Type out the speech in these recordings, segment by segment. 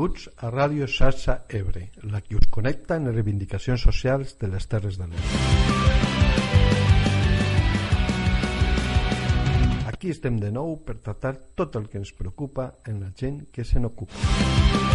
Benvinguts a Ràdio Xarxa Ebre, la que us connecta en les reivindicacions socials de les Terres de l'Ebre. Aquí estem de nou per tractar tot el que ens preocupa en la gent que se n'ocupa.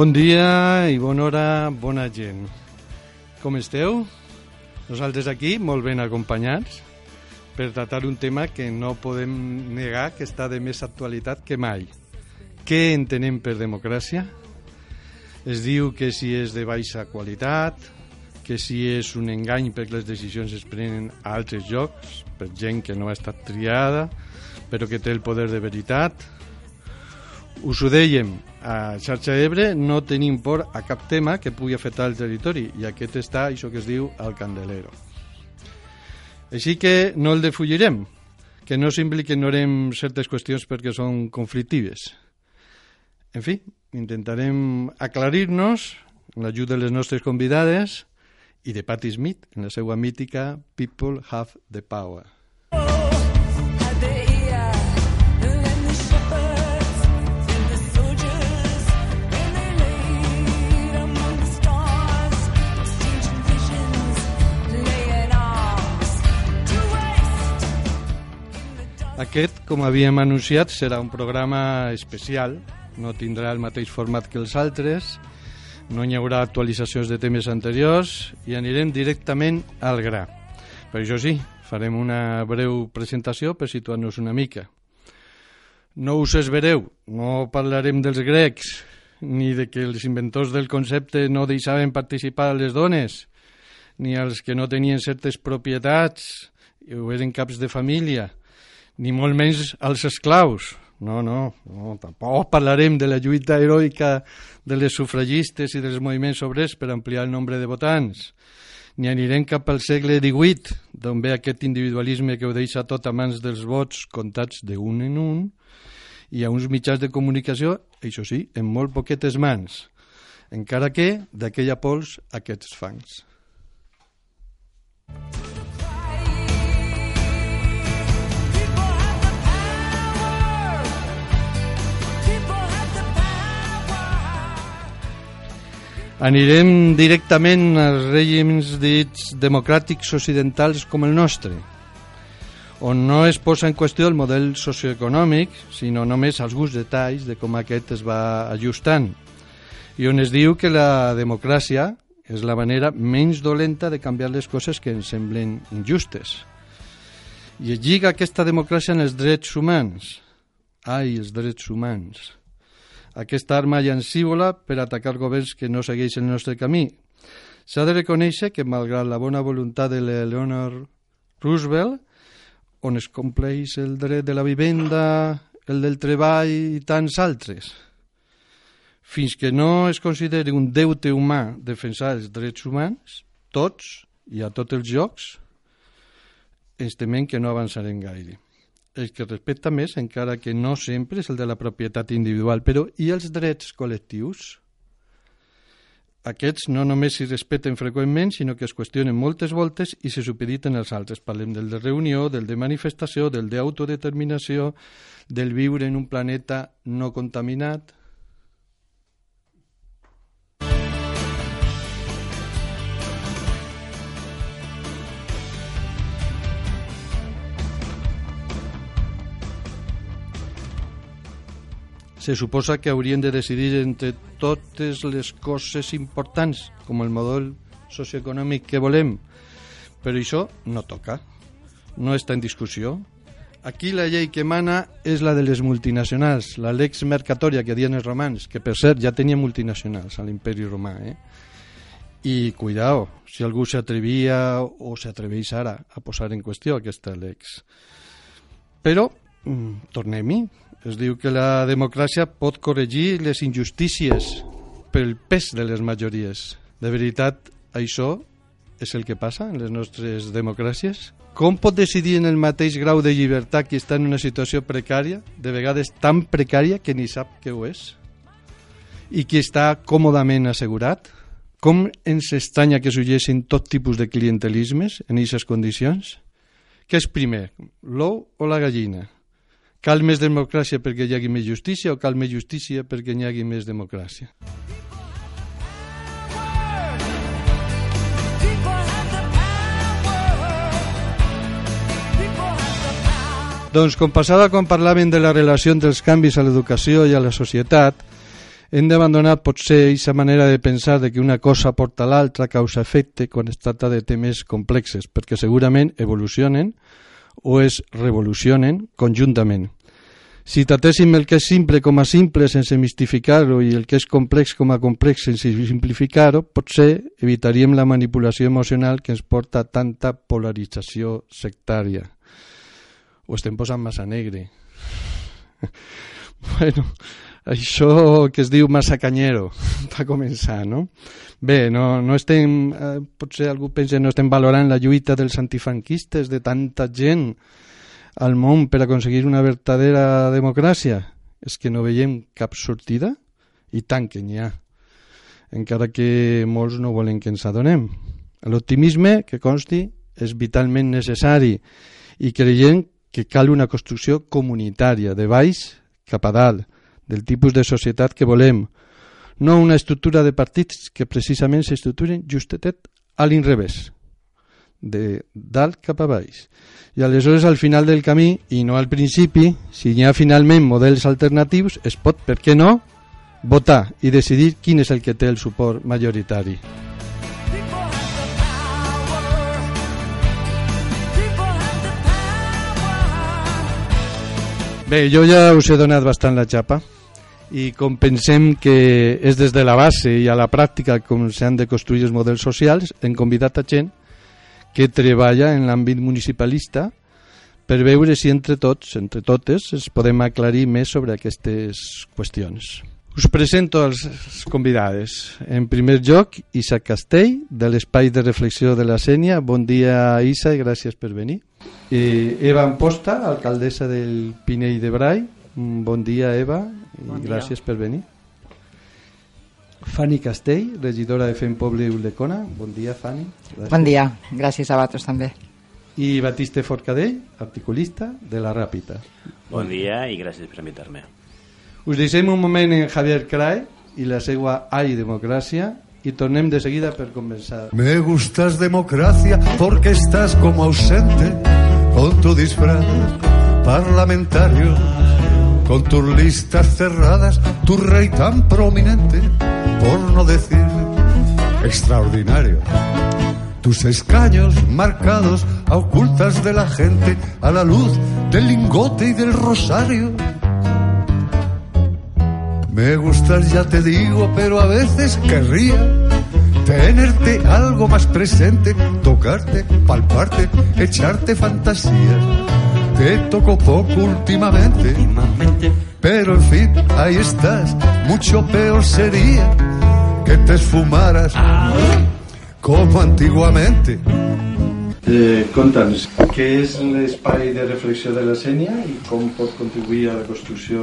Bon dia i bona hora, bona gent. Com esteu? Nosaltres aquí, molt ben acompanyats, per tractar un tema que no podem negar que està de més actualitat que mai. Què entenem per democràcia? Es diu que si és de baixa qualitat, que si és un engany perquè les decisions es prenen a altres llocs, per gent que no ha estat triada, però que té el poder de veritat, us ho dèiem, a Xarxa Ebre no tenim por a cap tema que pugui afectar el territori i aquest està, això que es diu, al candelero. Així que no el defugirem, que no sembli que ignorem certes qüestions perquè són conflictives. En fi, intentarem aclarir-nos amb l'ajuda de les nostres convidades i de Patti Smith en la seva mítica People Have the Power. Aquest, com havíem anunciat, serà un programa especial. No tindrà el mateix format que els altres, no hi haurà actualitzacions de temes anteriors i anirem directament al gra. Per això sí, farem una breu presentació per situar-nos una mica. No us esvereu, no parlarem dels grecs, ni de que els inventors del concepte no deixaven participar les dones, ni els que no tenien certes propietats o eren caps de família, ni molt menys als esclaus. No, no, no, tampoc parlarem de la lluita heroica de les sufragistes i dels moviments obrers per ampliar el nombre de votants. Ni anirem cap al segle XVIII, d'on ve aquest individualisme que ho deixa tot a mans dels vots comptats de un en un, i a uns mitjans de comunicació, això sí, en molt poquetes mans, encara que d'aquella pols aquests fangs. People Anirem directament als règims dits democràtics occidentals com el nostre, on no es posa en qüestió el model socioeconòmic, sinó només alguns detalls de com aquest es va ajustant, i on es diu que la democràcia és la manera menys dolenta de canviar les coses que ens semblen injustes. I es lliga aquesta democràcia en els drets humans. Ai, els drets humans aquesta arma llancívola per atacar governs que no segueixen el nostre camí. S'ha de reconèixer que, malgrat la bona voluntat de l'Eleanor Roosevelt, on es compleix el dret de la vivenda, el del treball i tants altres, fins que no es consideri un deute humà defensar els drets humans, tots i a tots els jocs, ens temem que no avançarem gaire el que respecta més, encara que no sempre és el de la propietat individual, però i els drets col·lectius? aquests no només s'hi respecten freqüentment, sinó que es qüestionen moltes voltes i se supediten els altres. Parlem del de reunió, del de manifestació, del d'autodeterminació, del viure en un planeta no contaminat. Se suposa que haurien de decidir entre totes les coses importants, com el model socioeconòmic que volem. Però això no toca, no està en discussió. Aquí la llei que mana és la de les multinacionals, la lex mercatoria que diuen els romans, que per cert ja tenia multinacionals a l'imperi romà. Eh? I cuidao, si algú s'atrevia o s'atreveix ara a posar en qüestió aquesta lex. Però, mm, tornem-hi, es diu que la democràcia pot corregir les injustícies pel pes de les majories. De veritat, això és el que passa en les nostres democràcies? Com pot decidir en el mateix grau de llibertat qui està en una situació precària, de vegades tan precària que ni sap què ho és? I qui està còmodament assegurat? Com ens estranya que s'ulgessin tot tipus de clientelismes en aquestes condicions? Què és primer, l'ou o la gallina? Cal més democràcia perquè hi hagi més justícia o cal més justícia perquè hi hagi més democràcia? Doncs com passava quan parlaven de la relació entre els canvis a l'educació i a la societat, hem d'abandonar potser aquesta manera de pensar de que una cosa porta l'altra, causa-efecte, quan es tracta de temes complexes, perquè segurament evolucionen o es revolucionen conjuntament. Si tratéssim el que és simple com a simple sense mistificar-ho i el que és complex com a complex sense simplificar-ho, potser evitaríem la manipulació emocional que ens porta a tanta polarització sectària. Ho estem posant massa negre. bueno, això que es diu massa canyero va començar, no? Bé, no, no estem, eh, potser algú pensa no estem valorant la lluita dels antifranquistes, de tanta gent al món per aconseguir una verdadera democràcia. És que no veiem cap sortida? I tant que n'hi ha. Encara que molts no volen que ens adonem. L'optimisme, que consti, és vitalment necessari i creiem que cal una construcció comunitària, de baix cap a dalt, del tipus de societat que volem, no una estructura de partits que precisament s'estructuren justetet a l'inrevés, de dalt cap a baix. I aleshores al final del camí, i no al principi, si hi ha finalment models alternatius, es pot, per què no, votar i decidir quin és el que té el suport majoritari. Bé, jo ja us he donat bastant la xapa i com pensem que és des de la base i a la pràctica com s'han de construir els models socials, hem convidat a gent que treballa en l'àmbit municipalista per veure si entre tots, entre totes, es podem aclarir més sobre aquestes qüestions. Us presento els convidades. En primer lloc, Isa Castell, de l'Espai de Reflexió de la Sènia. Bon dia, Isa, i gràcies per venir. Eh, Eva Amposta, alcaldessa del Pinell de Brai. Mm, Bon dia, Eva, i Bon gràcies per venir. Fanny Castell, regidora de Fem Poble i Ulldecona. Bon dia, Fanny. Gràcies. Bon dia, gràcies a vosaltres també. I Batiste Forcadell, articulista de La Ràpita. Bon dia i gràcies per invitar-me. Us deixem un moment en Javier Crae i la seva Ai Democràcia i tornem de seguida per començar. Me gustas democracia porque estás como ausente con tu disfraz parlamentario, con tus listas cerradas, tu rey tan prominente, por no decir extraordinario. Tus escaños marcados a ocultas de la gente a la luz del lingote y del rosario. Me gustas, ya te digo, pero a veces querría tenerte algo más presente, tocarte, palparte, echarte fantasías. Te toco poco últimamente, pero en fin, ahí estás. Mucho peor sería que te esfumaras como antiguamente. Eh, Conta'ns, què és l'espai de reflexió de la Sènia i com pot contribuir a la construcció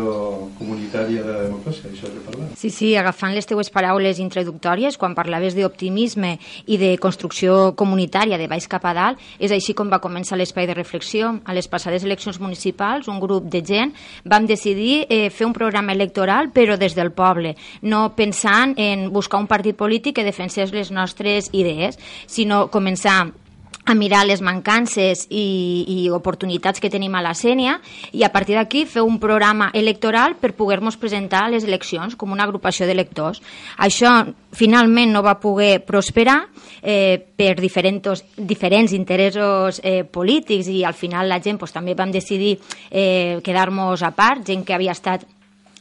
comunitària de la democràcia? Això que parlem. Sí, sí, agafant les teues paraules introductòries, quan parlaves d'optimisme i de construcció comunitària de baix cap a dalt, és així com va començar l'espai de reflexió. A les passades eleccions municipals, un grup de gent vam decidir eh, fer un programa electoral, però des del poble, no pensant en buscar un partit polític que defensés les nostres idees, sinó començar a mirar les mancances i, i oportunitats que tenim a la Sènia i a partir d'aquí fer un programa electoral per poder-nos presentar a les eleccions com una agrupació d'electors. Això finalment no va poder prosperar eh, per diferents, diferents interessos eh, polítics i al final la gent pues, també vam decidir eh, quedar-nos a part, gent que havia estat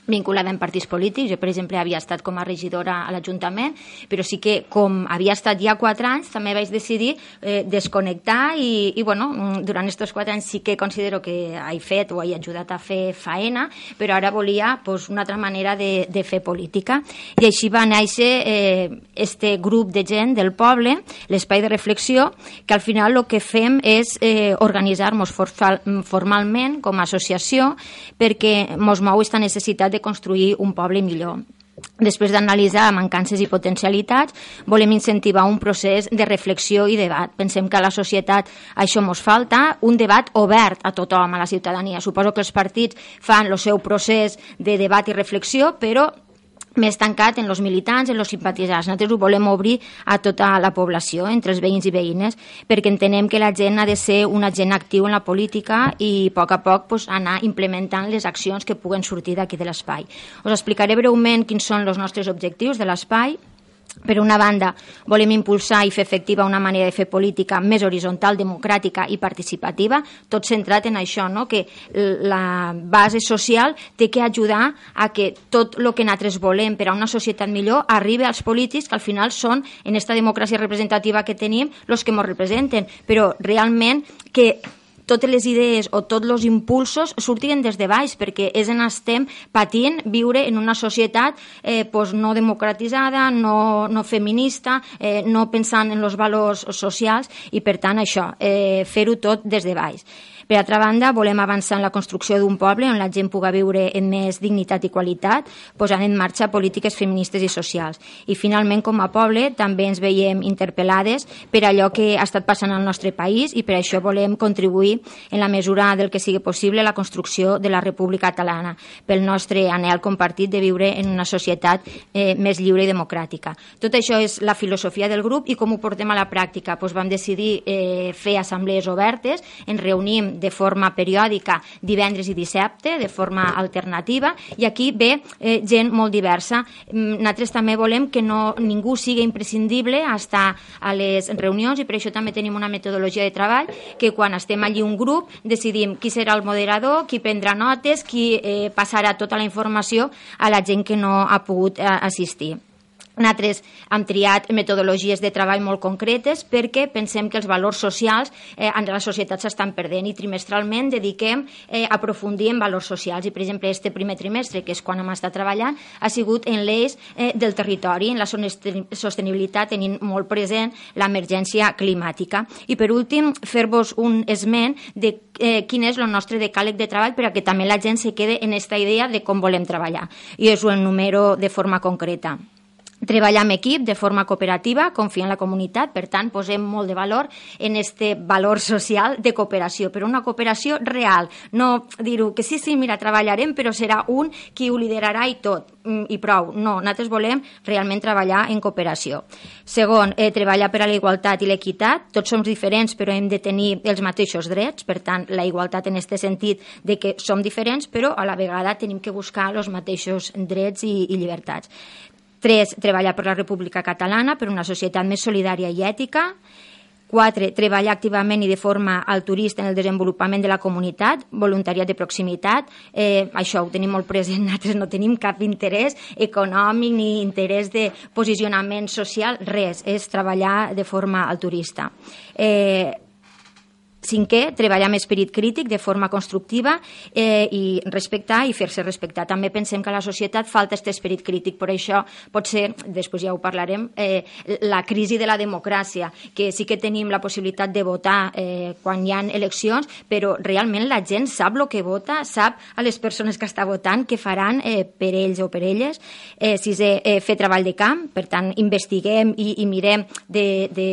vinculada en partits polítics. Jo, per exemple, havia estat com a regidora a l'Ajuntament, però sí que com havia estat ja quatre anys, també vaig decidir eh, desconnectar i, i bueno, mm, durant aquests quatre anys sí que considero que he fet o he ajudat a fer faena, però ara volia pues, una altra manera de, de fer política. I així va néixer eh, este grup de gent del poble, l'espai de reflexió, que al final el que fem és eh, organitzar-nos formalment com a associació perquè mos mou aquesta necessitat de construir un poble millor. Després d'analitzar mancances i potencialitats, volem incentivar un procés de reflexió i debat. Pensem que a la societat això mos falta, un debat obert a tothom, a la ciutadania. Suposo que els partits fan el seu procés de debat i reflexió, però més tancat en els militants, en els simpatitzants. Nosaltres ho volem obrir a tota la població, entre els veïns i veïnes, perquè entenem que la gent ha de ser un agent actiu en la política i a poc a poc pues, anar implementant les accions que puguen sortir d'aquí de l'espai. Us explicaré breument quins són els nostres objectius de l'espai, per una banda, volem impulsar i fer efectiva una manera de fer política més horitzontal, democràtica i participativa, tot centrat en això, no? que la base social té que ajudar a que tot el que nosaltres volem per a una societat millor arribi als polítics que al final són, en aquesta democràcia representativa que tenim, els que ens representen, però realment que totes les idees o tots els impulsos sortien des de baix, perquè és en estem patint viure en una societat eh, pues no democratitzada, no, no feminista, eh, no pensant en els valors socials i, per tant, això, eh, fer-ho tot des de baix. Per altra banda, volem avançar en la construcció d'un poble on la gent pugui viure en més dignitat i qualitat, posant en marxa polítiques feministes i socials. I finalment, com a poble, també ens veiem interpel·lades per allò que ha estat passant al nostre país i per això volem contribuir en la mesura del que sigui possible a la construcció de la República Catalana, pel nostre anel compartit de viure en una societat eh, més lliure i democràtica. Tot això és la filosofia del grup i com ho portem a la pràctica. Pues vam decidir eh, fer assemblees obertes, ens reunim de forma periòdica divendres i dissabte, de forma alternativa, i aquí ve eh, gent molt diversa. Mm, Nosaltres també volem que no, ningú sigui imprescindible estar a les reunions i per això també tenim una metodologia de treball que quan estem allí un grup decidim qui serà el moderador, qui prendrà notes, qui eh, passarà tota la informació a la gent que no ha pogut eh, assistir. Nosaltres hem triat metodologies de treball molt concretes perquè pensem que els valors socials eh, en la societat s'estan perdent i trimestralment dediquem eh, a aprofundir en valors socials. I, per exemple, este primer trimestre, que és quan hem estat treballant, ha sigut en l'eix eh, del territori, en la sostenibilitat, tenint molt present l'emergència climàtica. I, per últim, fer-vos un esment de eh, quin és el nostre decàleg de treball per a que també la gent se quede en aquesta idea de com volem treballar. I us ho enumero de forma concreta treballar en equip de forma cooperativa, confiar en la comunitat, per tant, posem molt de valor en este valor social de cooperació, però una cooperació real, no dir-ho que sí, sí, mira, treballarem, però serà un qui ho liderarà i tot, mm, i prou. No, nosaltres volem realment treballar en cooperació. Segon, eh, treballar per a la igualtat i l'equitat. Tots som diferents, però hem de tenir els mateixos drets, per tant, la igualtat en aquest sentit de que som diferents, però a la vegada tenim que buscar els mateixos drets i, i llibertats. 3. Treballar per la República Catalana, per una societat més solidària i ètica. 4. Treballar activament i de forma altruista en el desenvolupament de la comunitat, voluntariat de proximitat. Eh, això ho tenim molt present, nosaltres no tenim cap interès econòmic ni interès de posicionament social, res, és treballar de forma altruista. Eh, Cinquè, treballar amb esperit crític de forma constructiva eh, i respectar i fer-se respectar. També pensem que a la societat falta aquest esperit crític, per això pot ser, després ja ho parlarem, eh, la crisi de la democràcia, que sí que tenim la possibilitat de votar eh, quan hi ha eleccions, però realment la gent sap el que vota, sap a les persones que està votant què faran eh, per ells o per elles. Eh, sisè, eh, fer treball de camp, per tant, investiguem i, i mirem de, de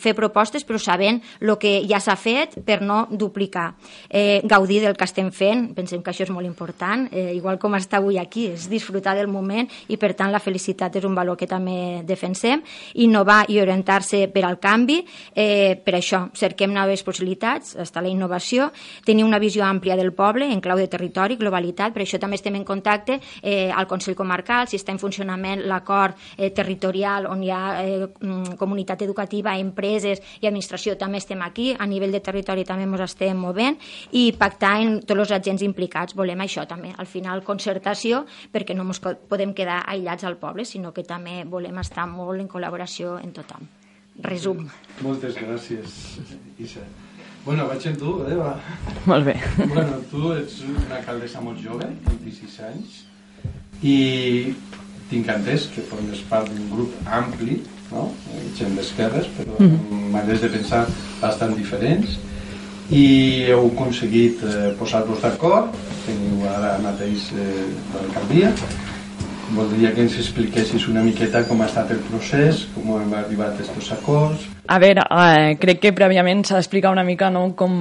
fer propostes, però sabent el que ja s'ha fet per no duplicar. Eh, gaudir del que estem fent, pensem que això és molt important, eh, igual com està avui aquí, és disfrutar del moment i, per tant, la felicitat és un valor que també defensem. Innovar i orientar-se per al canvi, eh, per això cerquem noves possibilitats, està la innovació, tenir una visió àmplia del poble en clau de territori, globalitat, per això també estem en contacte eh, al Consell Comarcal, si està en funcionament l'acord eh, territorial on hi ha eh, mm, comunitat educativa, empreses i administració, també estem aquí, a nivell de territori també ens estem movent i pactar en tots els agents implicats, volem això també, al final concertació, perquè no ens podem quedar aïllats al poble, sinó que també volem estar molt en col·laboració en tothom. Resum. Moltes gràcies, Isa. Bueno, vaig amb tu, Eva. Molt bé. Bueno, tu ets una alcaldessa molt jove, 26 anys, i tinc entès que formes part d'un grup ampli, no? Eh, gent d'esquerres, però Mhm. amb maneres de pensar bastant diferents, i heu aconseguit eh, posar-vos d'acord, teniu ara mateix eh, l'alcaldia, voldria que ens expliquessis una miqueta com ha estat el procés, com hem arribat a aquests acords, A veure, eh, crec que prèviament s'ha d'explicar una mica no, com,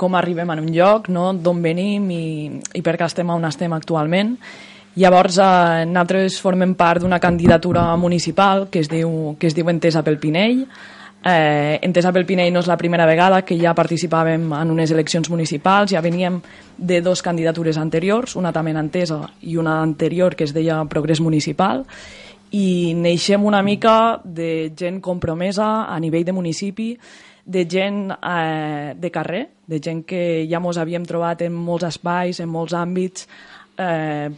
com arribem a un lloc, no, d'on venim i, i per què estem on estem actualment. Llavors, eh, nosaltres formem part d'una candidatura municipal que es diu, que es diu Entesa pel Pinell. Eh, Entesa pel Pinell no és la primera vegada que ja participàvem en unes eleccions municipals, ja veníem de dos candidatures anteriors, una també en Entesa i una anterior que es deia Progrés Municipal, i neixem una mica de gent compromesa a nivell de municipi, de gent eh, de carrer, de gent que ja mos havíem trobat en molts espais, en molts àmbits, eh,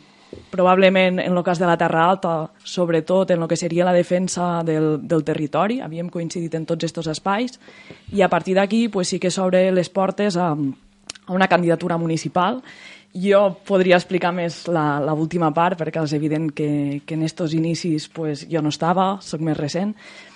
probablement en el cas de la Terra Alta, sobretot en el que seria la defensa del, del territori, havíem coincidit en tots aquests espais, i a partir d'aquí pues, sí que s'obre les portes a, a una candidatura municipal. Jo podria explicar més la, la última part, perquè és evident que, que en estos inicis pues, jo no estava, sóc més recent,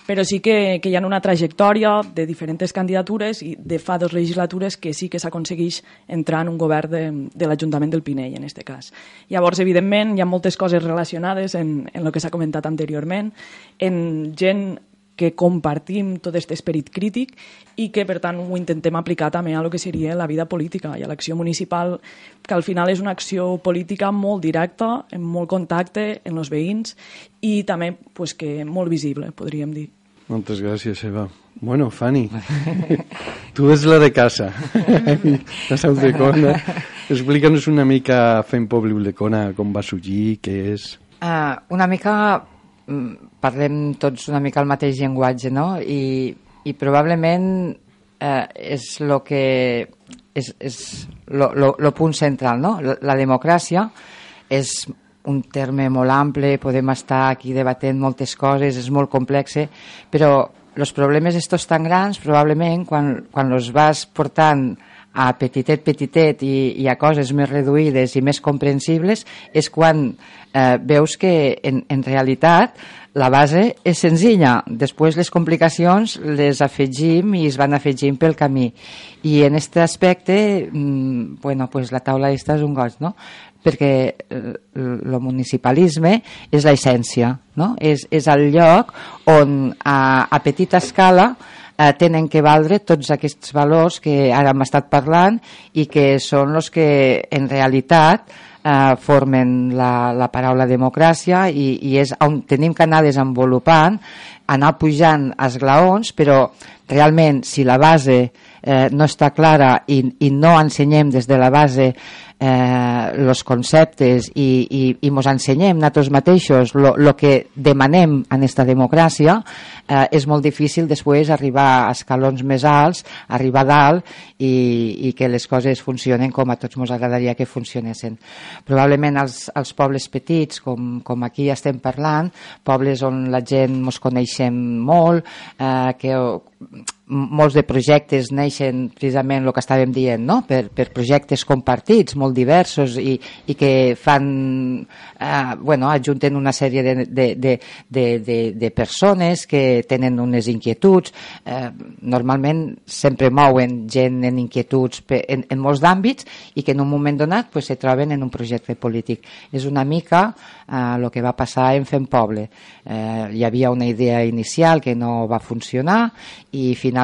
però sí que, que hi ha una trajectòria de diferents candidatures i de fa dues legislatures que sí que s'aconsegueix entrar en un govern de, de l'Ajuntament del Pinell, en aquest cas. Llavors, evidentment, hi ha moltes coses relacionades en, en el que s'ha comentat anteriorment, en gent que compartim tot aquest esperit crític i que, per tant, ho intentem aplicar també a lo que seria la vida política i a l'acció municipal, que al final és una acció política molt directa, en molt contacte amb els veïns i també pues, que molt visible, podríem dir. Moltes gràcies, Eva. Bueno, Fanny, tu ets la de casa, de Cona. Explica'ns una mica fent poble Ulldecona, com va sorgir, què és... Uh, una mica mm, parlem tots una mica el mateix llenguatge, no? I, i probablement eh, és lo que és, és lo, lo, lo punt central, no? La democràcia és un terme molt ample, podem estar aquí debatent moltes coses, és molt complex, però els problemes estos tan grans, probablement, quan, quan els vas portant a petitet, petitet i, i a coses més reduïdes i més comprensibles, és quan eh, veus que en, en realitat la base és senzilla. Després les complicacions les afegim i es van afegint pel camí. I en aquest aspecte, mm, bueno, pues la taula esta és un goig, no? Perquè el municipalisme és l'essència, no? és, és el lloc on a, a petita escala eh, tenen que valdre tots aquests valors que ara hem estat parlant i que són els que en realitat eh, formen la, la paraula democràcia i, i és on tenim que anar desenvolupant, anar pujant esglaons, però realment si la base eh, no està clara i, i no ensenyem des de la base eh, los conceptes i, i, i mos ensenyem nosaltres mateixos lo que demanem en esta democràcia eh, és molt difícil després arribar a escalons més alts, arribar a dalt i, i que les coses funcionen com a tots ens agradaria que funcionessin. Probablement els, els pobles petits, com, com aquí estem parlant, pobles on la gent ens coneixem molt, eh, que molts de projectes neixen precisament el que estàvem dient, no? per, per projectes compartits, molt diversos i, i que fan, eh, bueno, ajunten una sèrie de, de, de, de, de, de persones que tenen unes inquietuds, eh, normalment sempre mouen gent en inquietuds pe- en, en molts d'àmbits i que en un moment donat pues, se troben en un projecte polític. És una mica eh, el que va passar en Fem Poble. Eh, hi havia una idea inicial que no va funcionar i finalment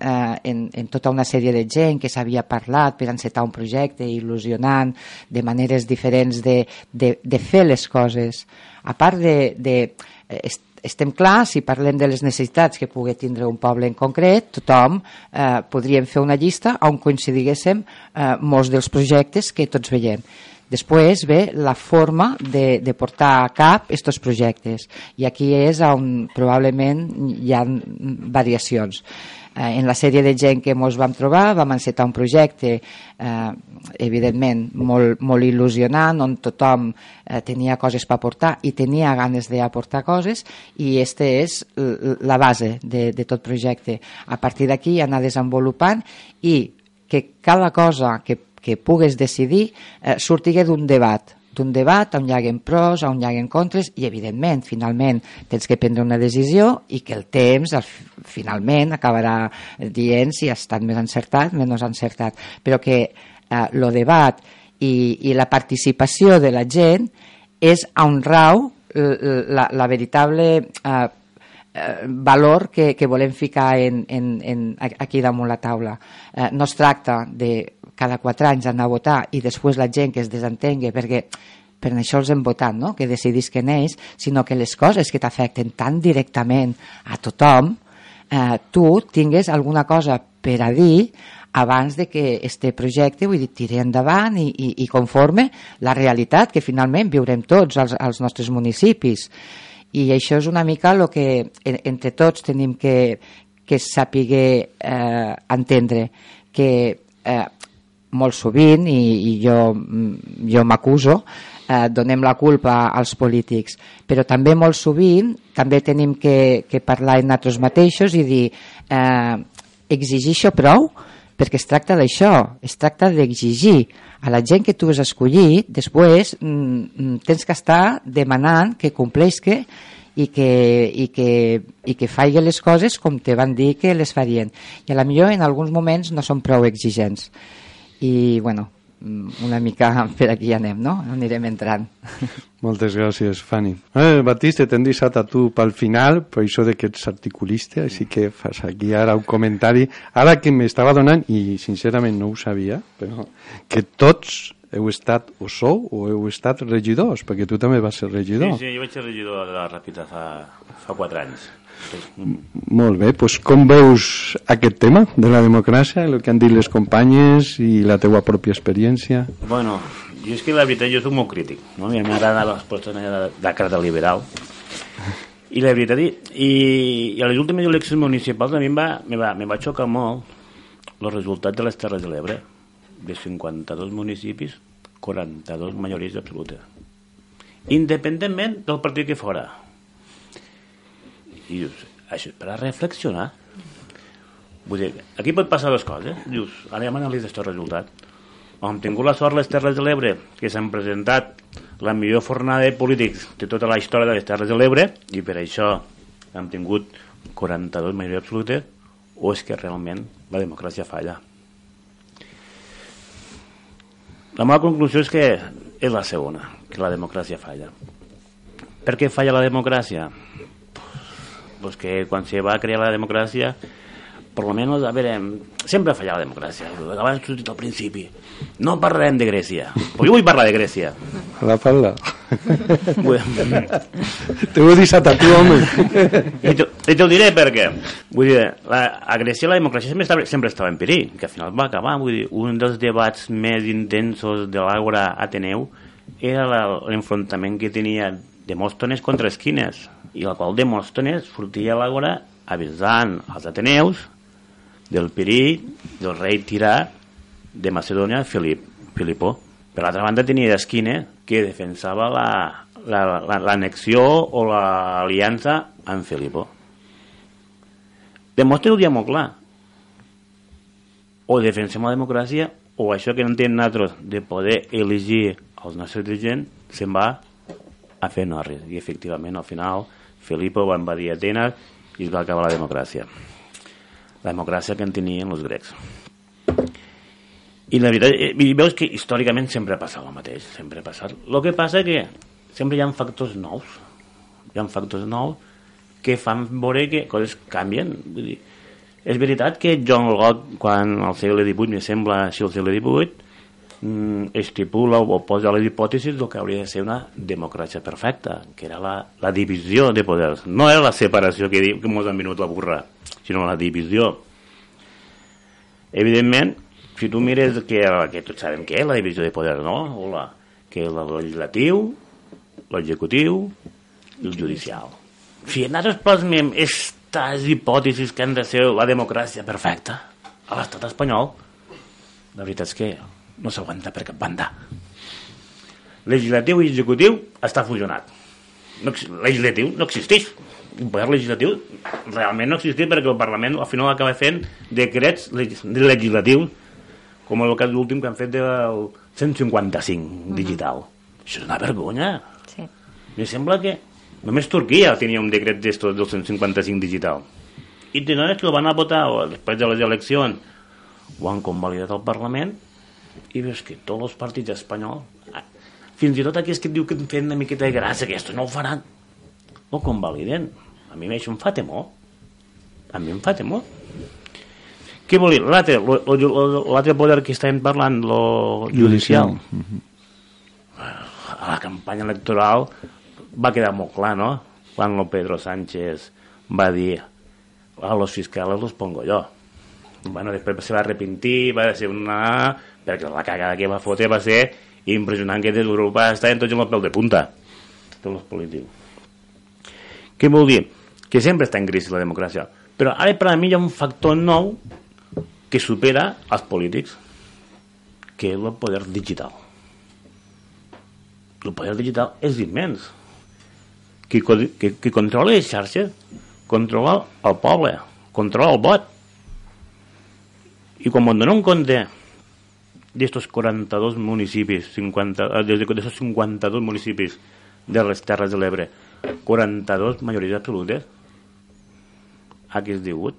eh, en, en tota una sèrie de gent que s'havia parlat per encetar un projecte il·lusionant de maneres diferents de, de, de fer les coses a part de, de eh, est- estem clar, si parlem de les necessitats que pugui tindre un poble en concret, tothom eh, podríem fer una llista on coincidiguéssim eh, molts dels projectes que tots veiem. Després ve la forma de, de portar a cap aquests projectes i aquí és on probablement hi ha variacions. Eh, en la sèrie de gent que ens vam trobar vam encetar un projecte eh, evidentment molt, molt il·lusionant on tothom eh, tenia coses per aportar i tenia ganes d'aportar coses i este és la base de, de tot projecte. A partir d'aquí anar desenvolupant i que cada cosa que, que pugues decidir eh, sortigui d'un debat d'un debat on hi haguen pros, on hi haguen contres i evidentment, finalment tens que prendre una decisió i que el temps al, finalment acabarà dient si ha estat més encertat, menys encertat però que eh, el debat i, i la participació de la gent és on rau la, la veritable eh, eh, valor que, que volem ficar en, en, en, aquí damunt la taula. Eh, no es tracta de cada quatre anys anar a votar i després la gent que es desentengui perquè per això els hem votat, no? que decidisquen ells, sinó que les coses que t'afecten tan directament a tothom, eh, tu tingues alguna cosa per a dir abans de que este projecte vull dir, tiri endavant i, i, i conforme la realitat que finalment viurem tots als, als nostres municipis i això és una mica el que en- entre tots tenim que, que saber eh, entendre que eh, molt sovint, i, i jo, mm, jo m'acuso, eh, donem la culpa als polítics, però també molt sovint també tenim que, que parlar en nosaltres mateixos i dir eh, exigir això prou, perquè es tracta d'això, es tracta d'exigir a la gent que tu has escollit, després mm, mm, tens que estar demanant que compleixi i que, i que, i que faci les coses com te van dir que les farien. I a la millor en alguns moments no són prou exigents. I, bueno, mm, una mica per aquí anem, no? Anirem entrant. Moltes gràcies, Fanny. Eh, Batiste, t'hem deixat a tu pel final, per això de que ets articulista, així que fas aquí ara un comentari. Ara que m'estava donant, i sincerament no ho sabia, però que tots heu estat, o sou, o heu estat regidors, perquè tu també vas ser Sí, regidor. sí, jo vaig ser regidor de la Ràpita fa, fa 4 anys. Molt bé, doncs com veus aquest tema de la democràcia, el que han dit les companyes i la teua pròpia experiència? Bueno, jo és que la veritat jo soc molt crític, no? A mi m'agrada les persones de, de carta liberal. I la veritat, i, i, a les últimes eleccions municipals a mi em va, me va, me va xocar molt els resultats de les Terres de l'Ebre. De 52 municipis, 42 majories absoluta. Independentment del partit que fora. Dius, això és per a reflexionar. Vull dir, aquí pot passar dues coses. Dius, ara ja m'analitzo aquest resultat. Hem tingut la sort les Terres de l'Ebre, que s'han presentat la millor fornada de polítics de tota la història de les Terres de l'Ebre, i per això hem tingut 42 majoria absoluta, o és que realment la democràcia falla. La meva conclusió és que és la segona, que la democràcia falla. Per què falla la democràcia? Pues que quan se va crear la democràcia per lo menos, a veure, sempre falla la democràcia. Abans t'ho he dit al principi. No parlarem de Grècia. Però jo vull parlar de Grècia. A la parla. T'ho he deixat a tu, home. I te, i te ho diré per què. Vull dir, la, a Grècia la democràcia sempre estava, sempre estava en perill, que al final va acabar. Vull dir, un dels debats més intensos de l'Àgora Ateneu era l'enfrontament que tenia Demòstenes contra Esquines, i la qual Demòstenes sortia a l'Àgora avisant als Ateneus del perill del rei tirà de Macedònia, Filip, Filipó. Per l'altra banda tenia Esquines, que defensava la- la- la- la, o l'aliança amb Filipó. Demòstenes ho dia molt clar. o defensem la democràcia o això que no tenim nosaltres de poder elegir els nostres dirigents se'n va a fer norris i efectivament al final Felipe va invadir Atenes i es va acabar la democràcia la democràcia que en tenien els grecs i la veritat, eh, i veus que històricament sempre ha passat el mateix, sempre ha passat. El que passa que sempre hi ha factors nous, hi ha factors nous que fan veure que coses canvien. Vull dir, és veritat que John Locke, quan al segle XVIII, me sembla així al segle XVIII, estipula o posa les hipòtesis del que hauria de ser una democràcia perfecta, que era la, la divisió de poders. No era la separació que, diu, que mos han vingut la burra, sinó la divisió. Evidentment, si tu mires que, que tots sabem què és la divisió de poder, no? Hola, que és el legislatiu, l'executiu i el judicial. Si nosaltres plasmem aquestes hipòtesis que han de ser la democràcia perfecta a l'estat espanyol, la veritat és que no s'aguanta per cap banda. Legislatiu i executiu està fusionat. No, legislatiu no existeix. El poder legislatiu realment no existeix perquè el Parlament al final acaba fent decrets leg- legislatius com el cas últim que han fet del 155 digital. Això és una vergonya. Sí. Me sembla que només Turquia tenia un decret d'estos del 155 digital. I notes que el van a votar després de les eleccions ho han convalidat al Parlament i veus que tots els partits espanyols ah, fins i tot aquells que et diu que en feien una miqueta de gràcia que esto no ho faran ho convaliden a mi això em fa temor a mi em fa temor què vol dir? L'altre poder que estàvem parlant lo judicial a la campanya electoral va quedar molt clar, no? Quan lo Pedro Sánchez va dir a los fiscales los pongo yo. Bueno, després se va arrepentir, va ser una... perquè la cagada que va fotre va ser impressionant que des d'Europa estaven tots amb el pèl de punta. Tots els polítics. Què vol dir? Que sempre està en crisi la democràcia. Però ara per a mi hi ha un factor nou que supera els polítics, que és el poder digital el poder digital és immens. Qui, qui, qui controla les xarxes controla el poble, controla el vot. I quan em dono compte d'estos 42 municipis, 50, eh, de, de esos 52 municipis de les Terres de l'Ebre, 42 majories absolutes, és digut?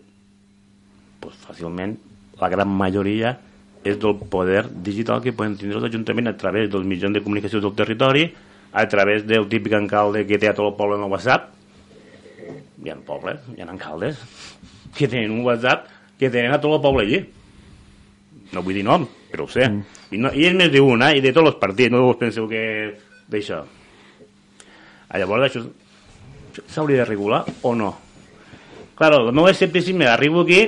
Pues fàcilment, la gran majoria és del poder digital que poden tindre els ajuntaments a través dels mitjans de comunicació del territori, a través del típic alcalde que té a tot el poble en el WhatsApp. Hi ha pobles, hi ha alcaldes que tenen un WhatsApp que tenen a tot el poble allí. No vull dir nom, però ho sé. I, no, I és més d'un, eh? I de tots els partits, no us penseu que d'això. Ah, Llavors, això s'hauria de regular o no? Claro, el meu escepticisme, arribo aquí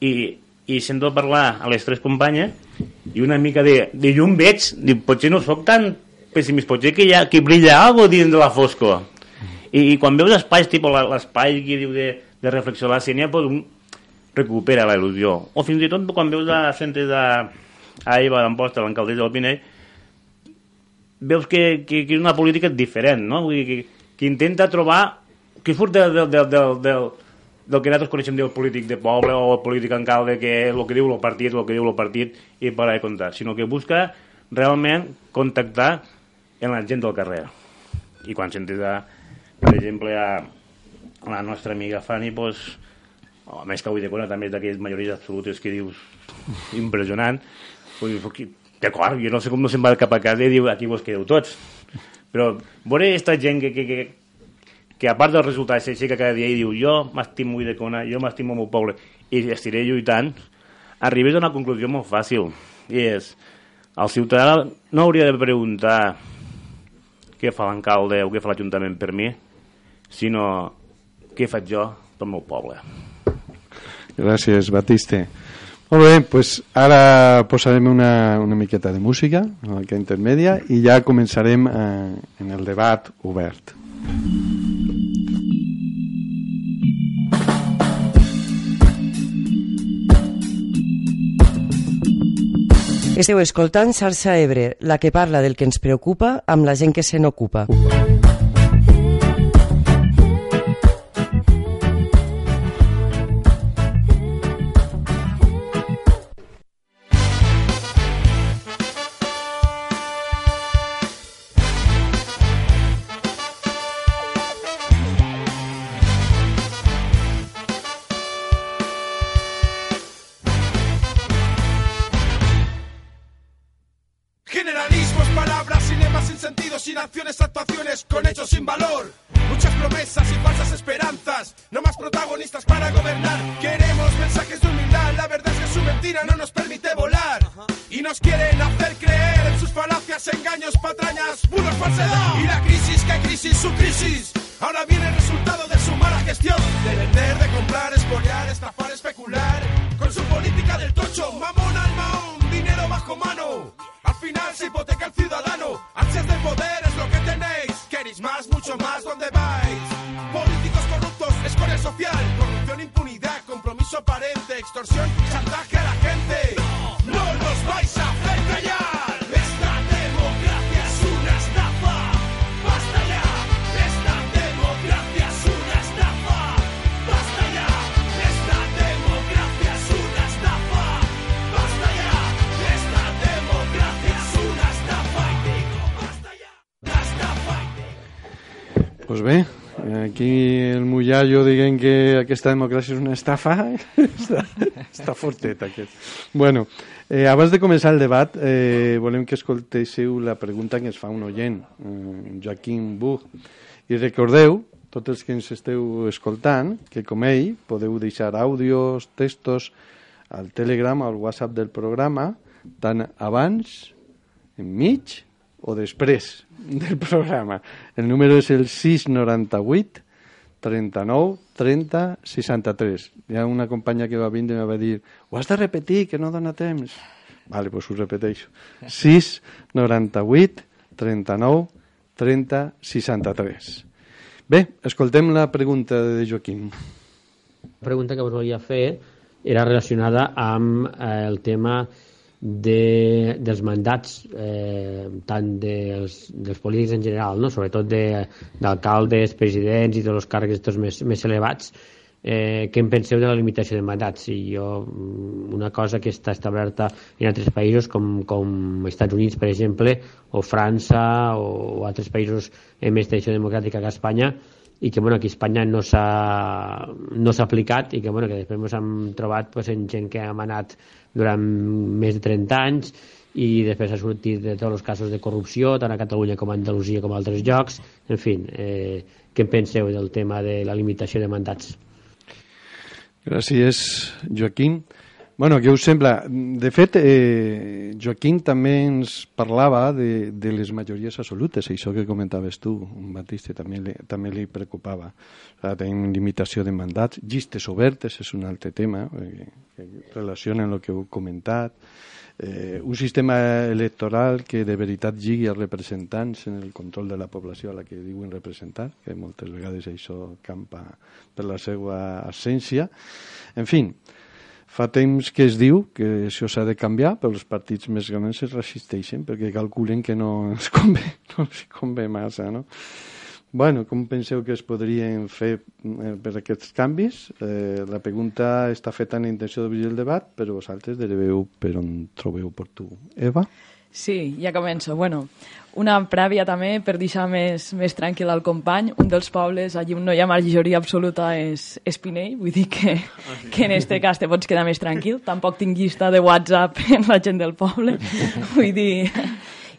i, i sento parlar a les tres companyes i una mica de, de llum veig, dic, potser no sóc tan pessimista, potser que, hi ha, que brilla algo dins de la foscor. I, i quan veus espais, tipus l'espai que diu de, de reflexió de la sínia, pues, un recupera la il·lusió. O fins i tot quan veus a sentes a, a Eva d'Amposta, l'alcaldessa del Pinell, veus que, que, que és una política diferent, no? Vull dir, que, que intenta trobar... que surt del, del, del, del, del, del que nosaltres coneixem del polític de poble o el polític alcalde, que és el que diu el partit, el que diu el partit, i para de comptar, sinó que busca realment contactar amb la gent del carrer. I quan sentes, a, per exemple, a, a la nostra amiga Fanny, pues, a més que avui de cona també és d'aquelles majories absolutes que dius impressionant, que- d'acord, jo no sé com no se'n va cap a casa i diu aquí vos quedeu tots. Però veure aquesta gent que, que, que, que a part del resultat s'aixeca cada dia i diu jo m'estimo de cona, jo m'estimo el meu poble i estiré lluitant, arribes a una conclusió molt fàcil i és, el ciutadà no hauria de preguntar què fa l'alcalde o què fa l'Ajuntament per mi, sinó què faig jo pel meu poble. Gràcies, Batiste. Molt bé, pues ara posarem una, una miqueta de música, mica intermèdia, i ja començarem eh, en el debat obert. Esteu escoltant Xarxa Ebre, la que parla del que ens preocupa amb la gent que se n'ocupa. acciones, Pues bé, aquí el mullallo diguem que aquesta democràcia és una estafa, està, està fortet aquest. Bueno, eh, abans de començar el debat, eh, volem que escoltéssiu la pregunta que ens fa un oient, eh, Joaquim Buch. I recordeu, tots els que ens esteu escoltant, que com ell podeu deixar àudios, textos al Telegram, al WhatsApp del programa, tant abans, enmig o després del programa. El número és el 698 39 30 63. Hi ha una companya que va vindre i em va dir ho has de repetir, que no dona temps. Vale, doncs ho repeteixo. 698 39 30 63. Bé, escoltem la pregunta de Joaquim. La pregunta que volia fer era relacionada amb eh, el tema de, dels mandats eh, tant dels, dels polítics en general, no? sobretot de- d'alcaldes, presidents i tots els càrrecs estos més, més elevats eh, què en penseu de la limitació de mandats i jo, mm, una cosa que està establerta en altres països com, com Estats Units per exemple o França o, o altres països amb més tradició democràtica que Espanya i que bueno, aquí a Espanya no s'ha no aplicat i que, bueno, que després ens hem trobat pues, en gent que ha manat durant més de 30 anys i després ha sortit de tots els casos de corrupció tant a Catalunya com a Andalusia com a altres llocs en fi, eh, què en penseu del tema de la limitació de mandats? Gràcies, Joaquim. Bueno, què us sembla? De fet, eh, Joaquim també ens parlava de, de les majories absolutes, això que comentaves tu, Batiste, també li, també li preocupava. O tenim limitació de mandats, llistes obertes és un altre tema, eh, que relaciona amb el que heu comentat, eh, un sistema electoral que de veritat lligui els representants en el control de la població a la que diuen representar, que moltes vegades això campa per la seva essència. En fi, fa temps que es diu que això s'ha de canviar, però els partits més grans es resisteixen perquè calculen que no els convé, no els convé massa, no? Bueno, com penseu que es podrien fer eh, per aquests canvis? Eh, la pregunta està feta en intenció d'obrir el debat, però vosaltres deveu per on trobeu per tu. Eva? Sí, ja començo. Bueno, una prèvia també per deixar més, més tranquil al company. Un dels pobles allí on no hi ha majoria absoluta és Espinell, vull dir que, que en este cas te pots quedar més tranquil. Tampoc tinc llista de WhatsApp en la gent del poble. Vull dir...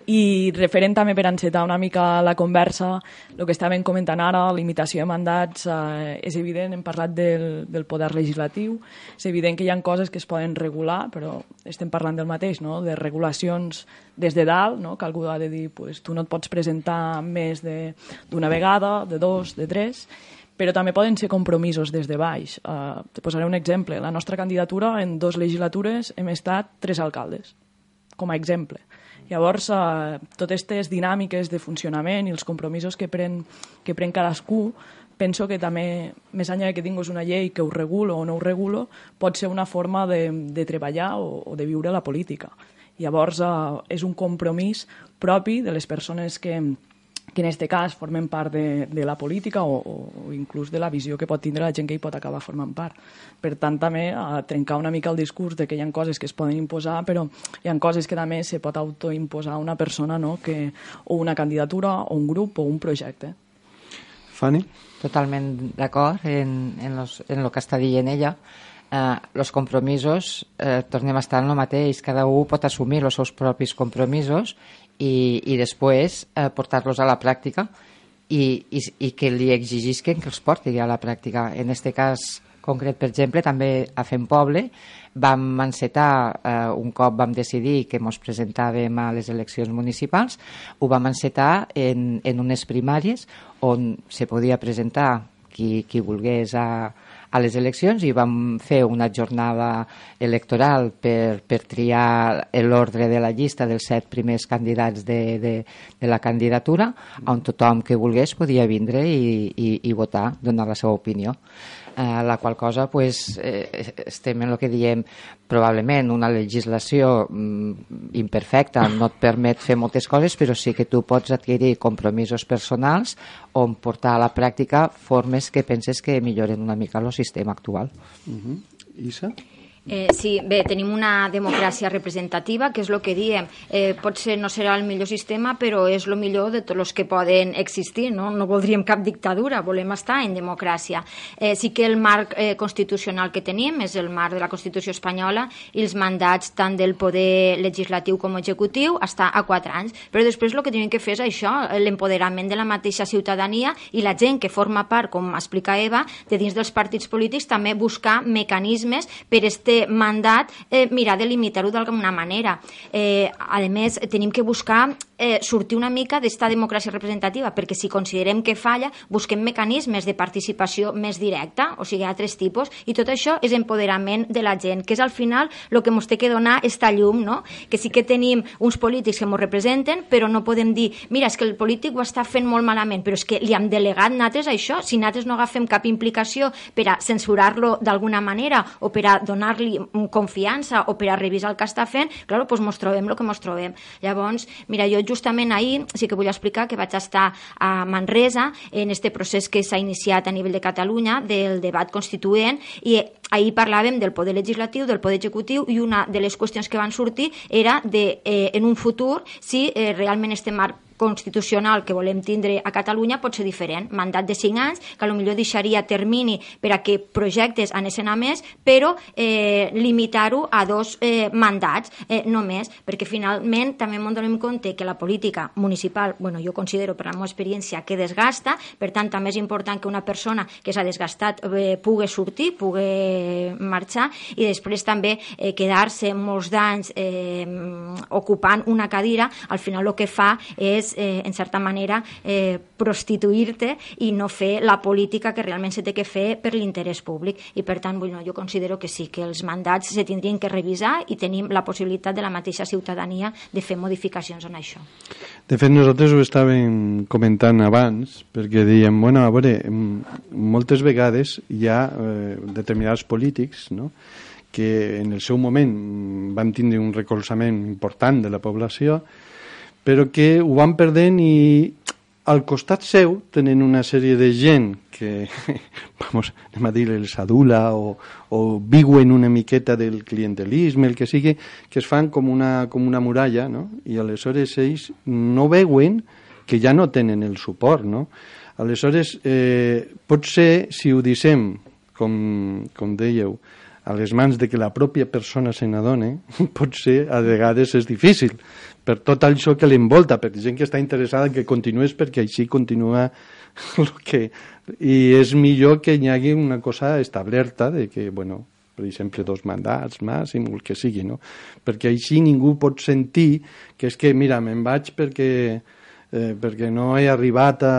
I referent també per encetar una mica la conversa, el que estàvem comentant ara, limitació de mandats, eh, és evident, hem parlat del, del poder legislatiu, és evident que hi ha coses que es poden regular, però estem parlant del mateix, no? de regulacions des de dalt, no? que algú ha de dir pues, tu no et pots presentar més d'una vegada, de dos, de tres, però també poden ser compromisos des de baix. Uh, te posaré un exemple. La nostra candidatura, en dos legislatures, hem estat tres alcaldes, com a exemple. Llavors, eh, totes aquestes dinàmiques de funcionament i els compromisos que pren, que pren cadascú, penso que també, més enllà que tinguis una llei que ho regulo o no ho regulo, pot ser una forma de, de treballar o, o de viure la política. Llavors, eh, és un compromís propi de les persones que, que en aquest cas formen part de, de la política o, o inclús de la visió que pot tindre la gent que hi pot acabar formant part. Per tant, també a trencar una mica el discurs de que hi ha coses que es poden imposar, però hi ha coses que també se pot autoimposar una persona, no? que, o una candidatura, o un grup, o un projecte. Fanny? Totalment d'acord en, en, los, en lo que està dient ella. Eh, los compromisos, eh, tornem a estar en el mateix, cada un pot assumir els seus propis compromisos i, i després eh, portar-los a la pràctica i, i, i que li exigisquen que els porti a la pràctica. En aquest cas concret, per exemple, també a Fem Poble vam encetar, eh, un cop vam decidir que ens presentàvem a les eleccions municipals, ho vam encetar en, en unes primàries on se podia presentar qui, qui volgués a, a les eleccions i vam fer una jornada electoral per, per triar l'ordre de la llista dels set primers candidats de, de, de la candidatura on tothom que volgués podia vindre i, i, i votar, donar la seva opinió eh, la qual cosa pues, eh, estem en el que diem probablement una legislació mm, imperfecta no et permet fer moltes coses però sí que tu pots adquirir compromisos personals on portar a la pràctica formes que penses que milloren una mica el sistema actual. Uh -huh. Isa? Eh, sí, bé, tenim una democràcia representativa, que és el que diem. Eh, potser no serà el millor sistema, però és el millor de tots els que poden existir. No, no voldríem cap dictadura, volem estar en democràcia. Eh, sí que el marc eh, constitucional que tenim és el marc de la Constitució espanyola i els mandats tant del poder legislatiu com executiu està a quatre anys. Però després el que tenim que fer és això, l'empoderament de la mateixa ciutadania i la gent que forma part, com explica Eva, de dins dels partits polítics també buscar mecanismes per este mandat eh, mirar de limitar-ho d'alguna manera. Eh, a més, tenim que buscar eh, sortir una mica d'esta democràcia representativa, perquè si considerem que falla, busquem mecanismes de participació més directa, o sigui, altres tipus, i tot això és empoderament de la gent, que és al final el que ens té que donar esta llum, no? que sí que tenim uns polítics que ens representen, però no podem dir, mira, és que el polític ho està fent molt malament, però és que li hem delegat nosaltres això, si nosaltres no agafem cap implicació per a censurar-lo d'alguna manera o per a donar-li confiança o per a revisar el que està fent, clar, doncs mos trobem el que mos trobem. Llavors, mira, jo justament ahir sí que vull explicar que vaig estar a Manresa en este procés que s'ha iniciat a nivell de Catalunya del debat constituent i ahir parlàvem del poder legislatiu, del poder executiu i una de les qüestions que van sortir era de, eh, en un futur, si eh, realment este marc constitucional que volem tindre a Catalunya pot ser diferent. Mandat de 5 anys, que potser deixaria termini per a que projectes anessin a més, però eh, limitar-ho a dos eh, mandats eh, només, perquè finalment també hem donem compte que la política municipal, bueno, jo considero per la meva experiència que desgasta, per tant també és important que una persona que s'ha desgastat eh, pugui sortir, pugui marxar i després també eh, quedar-se molts d'anys eh, ocupant una cadira, al final el que fa és eh, en certa manera, eh, prostituir-te i no fer la política que realment se té que fer per l'interès públic. I, per tant, bueno, jo considero que sí, que els mandats se tindrien que revisar i tenim la possibilitat de la mateixa ciutadania de fer modificacions en això. De fet, nosaltres ho estàvem comentant abans, perquè dèiem, bueno, a veure, moltes vegades hi ha eh, determinats polítics, no?, que en el seu moment van tindre un recolzament important de la població, però que ho van perdent i al costat seu tenen una sèrie de gent que, vamos, anem a dir, els adula o, o viuen una miqueta del clientelisme, el que sigui, que es fan com una, com una muralla, no? I aleshores ells no veuen que ja no tenen el suport, no? Aleshores, eh, pot ser, si ho dissem, com, com dèieu, a les mans de que la pròpia persona se n'adone, pot ser, a vegades és difícil, per tot això que l'envolta, per gent que està interessada que continués perquè així continua el que... I és millor que hi hagi una cosa establerta de que, bueno, per exemple, dos mandats màxim, el que sigui, no? Perquè així ningú pot sentir que és que, mira, me'n vaig perquè eh, perquè no he arribat a,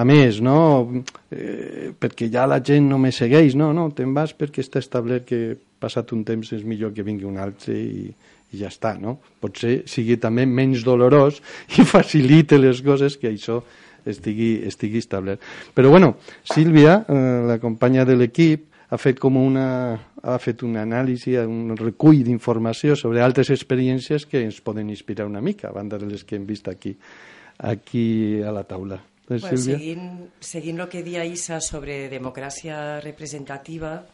a més, no? Eh, perquè ja la gent no me segueix, no, no, te'n vas perquè està establert que passat un temps és millor que vingui un altre i, i ja està, no? Potser sigui també menys dolorós i facilite les coses que això estigui, estigui establert. Però bueno, Sílvia, eh, la companya de l'equip, ha fet com una, ha fet una anàlisi, un recull d'informació sobre altres experiències que ens poden inspirar una mica, a banda de les que hem vist aquí, aquí a la taula. Eh, Bueno, Sílvia? seguint, seguint el que dia Isa sobre democràcia representativa,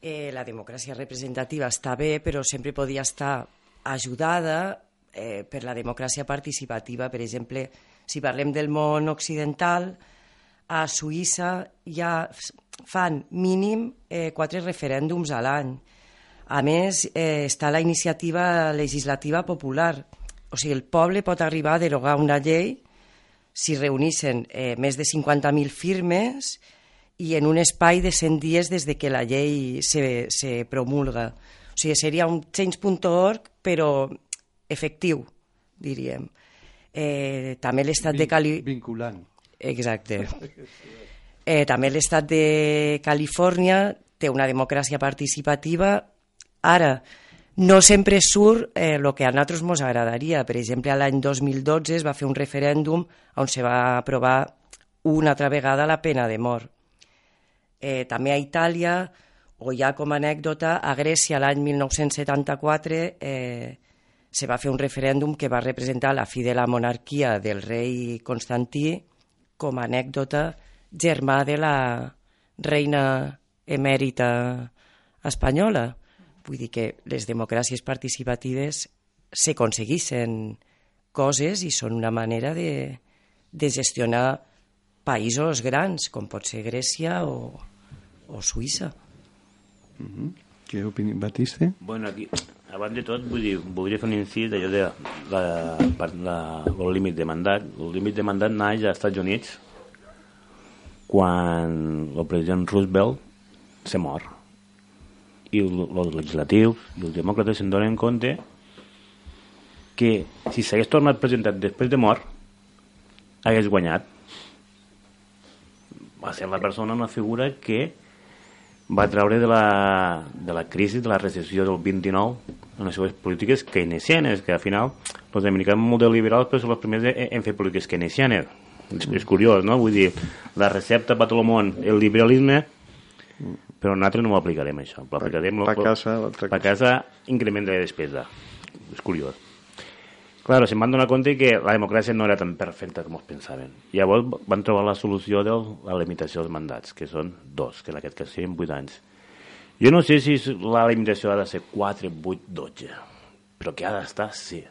eh, la democràcia representativa està bé, però sempre podia estar ajudada eh, per la democràcia participativa. Per exemple, si parlem del món occidental, a Suïssa ja fan mínim eh, quatre referèndums a l'any. A més, eh, està la iniciativa legislativa popular. O sigui, el poble pot arribar a derogar una llei si reunissen eh, més de 50.000 firmes i en un espai de 100 dies des de que la llei se, se promulga. O sigui, seria un change.org, però efectiu, diríem. Eh, també l'estat de Cali... Vinculant. Exacte. Eh, també l'estat de Califòrnia té una democràcia participativa. Ara, no sempre surt eh, el que a nosaltres ens agradaria. Per exemple, l'any 2012 es va fer un referèndum on se va aprovar una altra vegada la pena de mort. Eh, també a Itàlia, o ja com a anècdota, a Grècia l'any 1974 eh, se va fer un referèndum que va representar la fi de la monarquia del rei Constantí com a anècdota germà de la reina emèrita espanyola. Vull dir que les democràcies participatives s'aconseguissin coses i són una manera de, de gestionar països grans, com pot ser Grècia o, o Suïssa. Què opini... Batiste? Bueno, aquí, abans de tot, vull dir, voldria fer un incís d'allò de la, per la, el límit de mandat. El límit de mandat naix als Estats Units quan el president Roosevelt se mor. I el- els legislatius i els demòcrates se'n donen compte que si s'hagués tornat presentat després de mort, hagués guanyat. Va ser la persona, una figura que va treure de la, de la crisi, de la recessió del 29 en les seves polítiques keynesianes, que al final els americans molt de liberals però són els primers en fer polítiques keynesianes. És, és curiós, no? Vull dir, la recepta per tot el món, el liberalisme, però nosaltres no ho aplicarem, això. Ho aplicarem... Pa casa, l'altra Pa casa, increment de despesa. És curiós. Claro, se'n van donar compte que la democràcia no era tan perfecta com es pensaven. Llavors van trobar la solució de la limitació dels mandats, que són dos, que en aquest cas serien 8 anys. Jo no sé si la limitació ha de ser 4, 8, 12, però que ha d'estar, sí.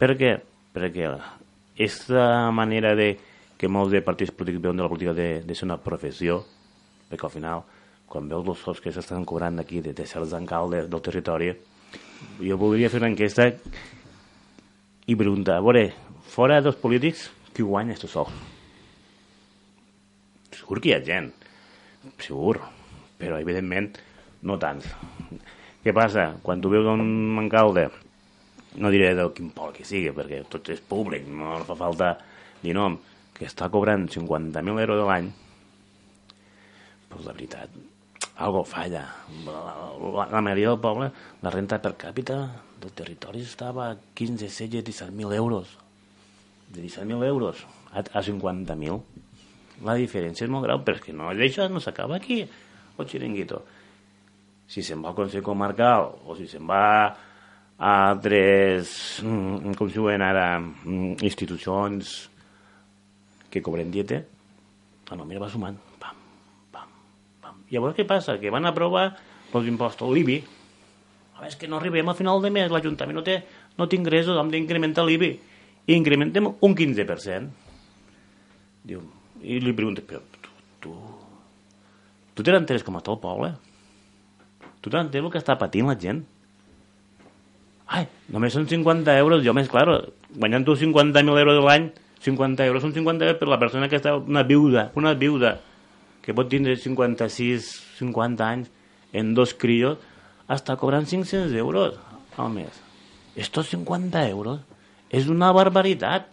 Per què? Perquè aquesta manera de que molts de partits polítics veuen de la política de, de ser una professió, perquè al final, quan veus els sous que s'estan cobrant aquí de, de certs alcaldes del territori, jo voldria fer una enquesta i preguntar, a veure, fora dels polítics, qui guanya aquest sou? Segur que hi ha gent, segur, però evidentment no tants. Què passa? Quan tu veus un alcalde, no diré del quin pol que sigui, perquè tot és públic, no fa falta dir nom, que està cobrant 50.000 euros a l'any, doncs la veritat, algo falla. La, la, majoria del poble, la renta per càpita del territori estava a 15, 16, 17.000 euros. De 17.000 euros a, a 50.000. La diferència és molt greu, però és que no, això no s'acaba aquí, el xiringuito. Si se'n va al Consell Comarcal o si se'n va a altres, mm, com s'hi diuen ara, mm, institucions que cobren dieta, la nòmina va sumant. Llavors què passa? Que van aprovar els impostos, l'IBI. A veure, és que no arribem a final de mes, l'Ajuntament no té, no té ingressos, hem d'incrementar l'IBI. I incrementem un 15%. Diu, i li pregunto, però tu, tu, tu te n'enteres com està el poble? Tu t'enteres el que està patint la gent? Ai, només són 50 euros, jo més, claro, guanyant tu 50.000 euros a l'any, 50 euros són 50 euros per la persona que està, una viuda, una viuda, que pot tindre 56, 50 anys, en dos crios, està cobrant 500 euros al mes. Estos 50 euros és una barbaritat,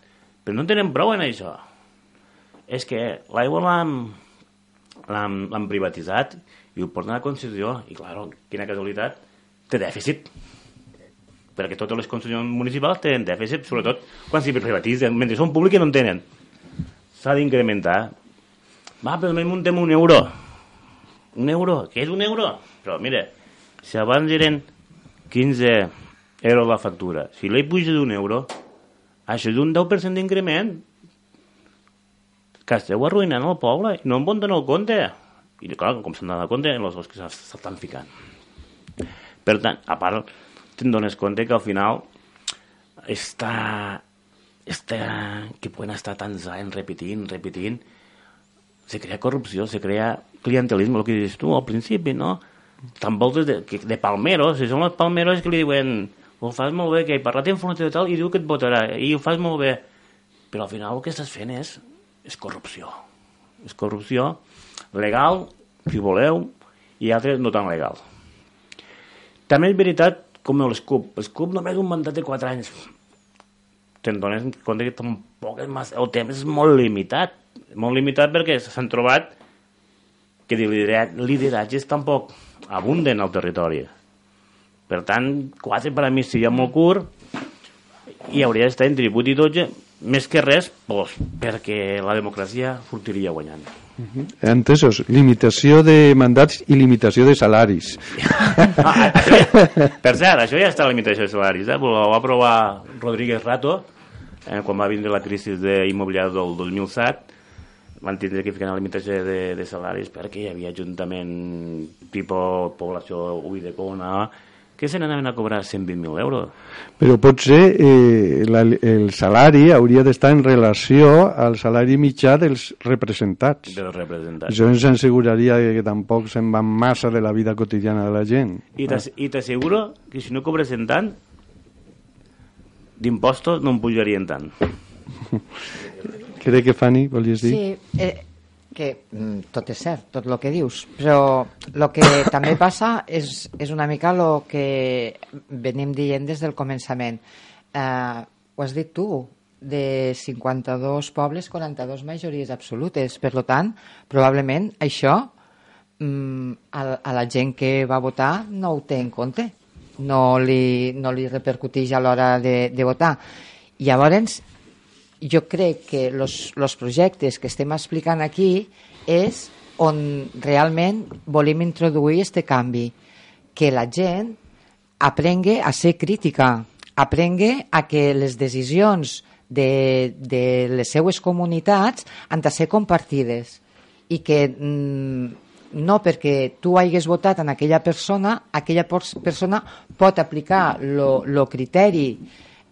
però no tenen prou en això. És que l'aigua l'han privatitzat i ho porten a concessió, i claro, quina casualitat, té dèficit perquè totes les concessions municipals tenen dèficit, sobretot quan s'hi privatitzen, mentre són públiques no en tenen. S'ha d'incrementar. Va, però només muntem un euro. Un euro? Què és un euro? Però mira, si abans eren 15 euros la factura, si l'he puja d'un euro, això és un 10% d'increment. Que esteu arruïnant el poble i no en bon donar compte. I clar, com s'han donat compte, els que s'estan ficant. Per tant, a part, te'n dones compte que al final està, està que poden estar tants anys repetint, repetint, se crea corrupció, se crea clientelisme, el que dius tu al principi, no? Tan voltes de, de palmeros, si són els palmeros que li diuen ho fas molt bé, que he parlat en informació i tal, i diu que et votarà, i ho fas molt bé. Però al final el que estàs fent és, és corrupció. És corrupció legal, si voleu, i altres no tan legal. També és veritat, com el CUP. El CUP només un mandat de 4 anys. Te'n dones compte que tampoc és massa... El temps és molt limitat. Molt limitat perquè s'han trobat que de lidera- lideratges tampoc abunden al territori. Per tant, 4 per a mi seria molt curt i hauria d'estar entre 8 i 12, més que res, pues, perquè la democràcia sortiria guanyant. Entesos, limitació de mandats i limitació de salaris. Per cert, això ja està la limitació de salaris, eh? Ho va aprovar Rodríguez Rato eh, quan va vindre la crisi de immobiliària del 2007 van tindre que ficar una limitació de, de salaris perquè hi havia ajuntament tipus població Uidecona que se n'anaven a cobrar 120.000 euros. Però potser eh, la, el salari hauria d'estar en relació al salari mitjà dels representats. dels representants. Això ens asseguraria que tampoc se'n va massa de la vida quotidiana de la gent. I I t'asseguro que si no cobresen tant, d'impostos no en pujarien tant. Crec que Fanny, volies dir? Sí, eh, que mm, tot és cert, tot el que dius, però el que també passa és, és una mica el que venim dient des del començament. Eh, ho has dit tu, de 52 pobles, 42 majories absolutes. Per tant, probablement això mm, a, a la gent que va votar no ho té en compte, no li, no li repercuteix a l'hora de, de votar. Llavors, jo crec que els projectes que estem explicant aquí és on realment volem introduir este canvi, que la gent aprengue a ser crítica, aprengue a que les decisions de, de les seues comunitats han de ser compartides i que mm, no perquè tu hagis votat en aquella persona, aquella pers- persona pot aplicar el criteri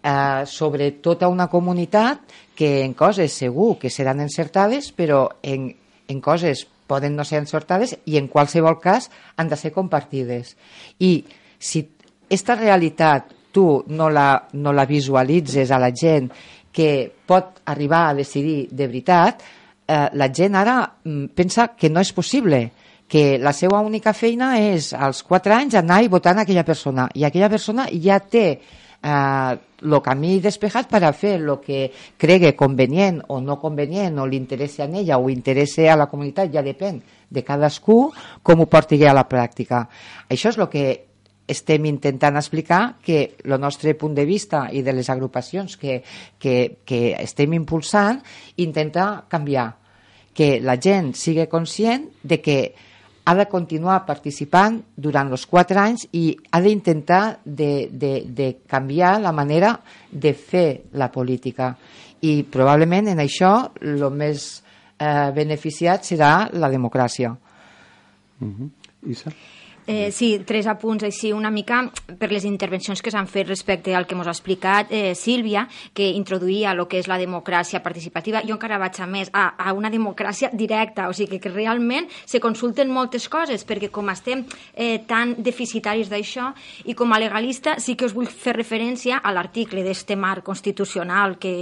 eh, sobre tota una comunitat que en coses segur que seran encertades, però en, en coses poden no ser encertades i en qualsevol cas han de ser compartides. I si esta realitat tu no la, no la visualitzes a la gent que pot arribar a decidir de veritat, eh, la gent ara mm, pensa que no és possible, que la seva única feina és als 4 anys anar i votar aquella persona i aquella persona ja té eh, camí despejat per a fer el que cregui convenient o no convenient o li interessa a ella o interessa a la comunitat, ja depèn de cadascú com ho porti a la pràctica. Això és el que estem intentant explicar que el nostre punt de vista i de les agrupacions que, que, que estem impulsant intenta canviar que la gent sigui conscient de que ha de continuar participant durant els quatre anys i ha d'intentar de, de, de canviar la manera de fer la política. I probablement en això el més eh, beneficiat serà la democràcia. Mhm. Isa? Eh, sí, tres apunts així una mica per les intervencions que s'han fet respecte al que ens ha explicat eh, Sílvia, que introduïa el que és la democràcia participativa. Jo encara vaig a més, a, a una democràcia directa, o sigui que, que realment se consulten moltes coses, perquè com estem eh, tan deficitaris d'això, i com a legalista sí que us vull fer referència a l'article d'este marc constitucional que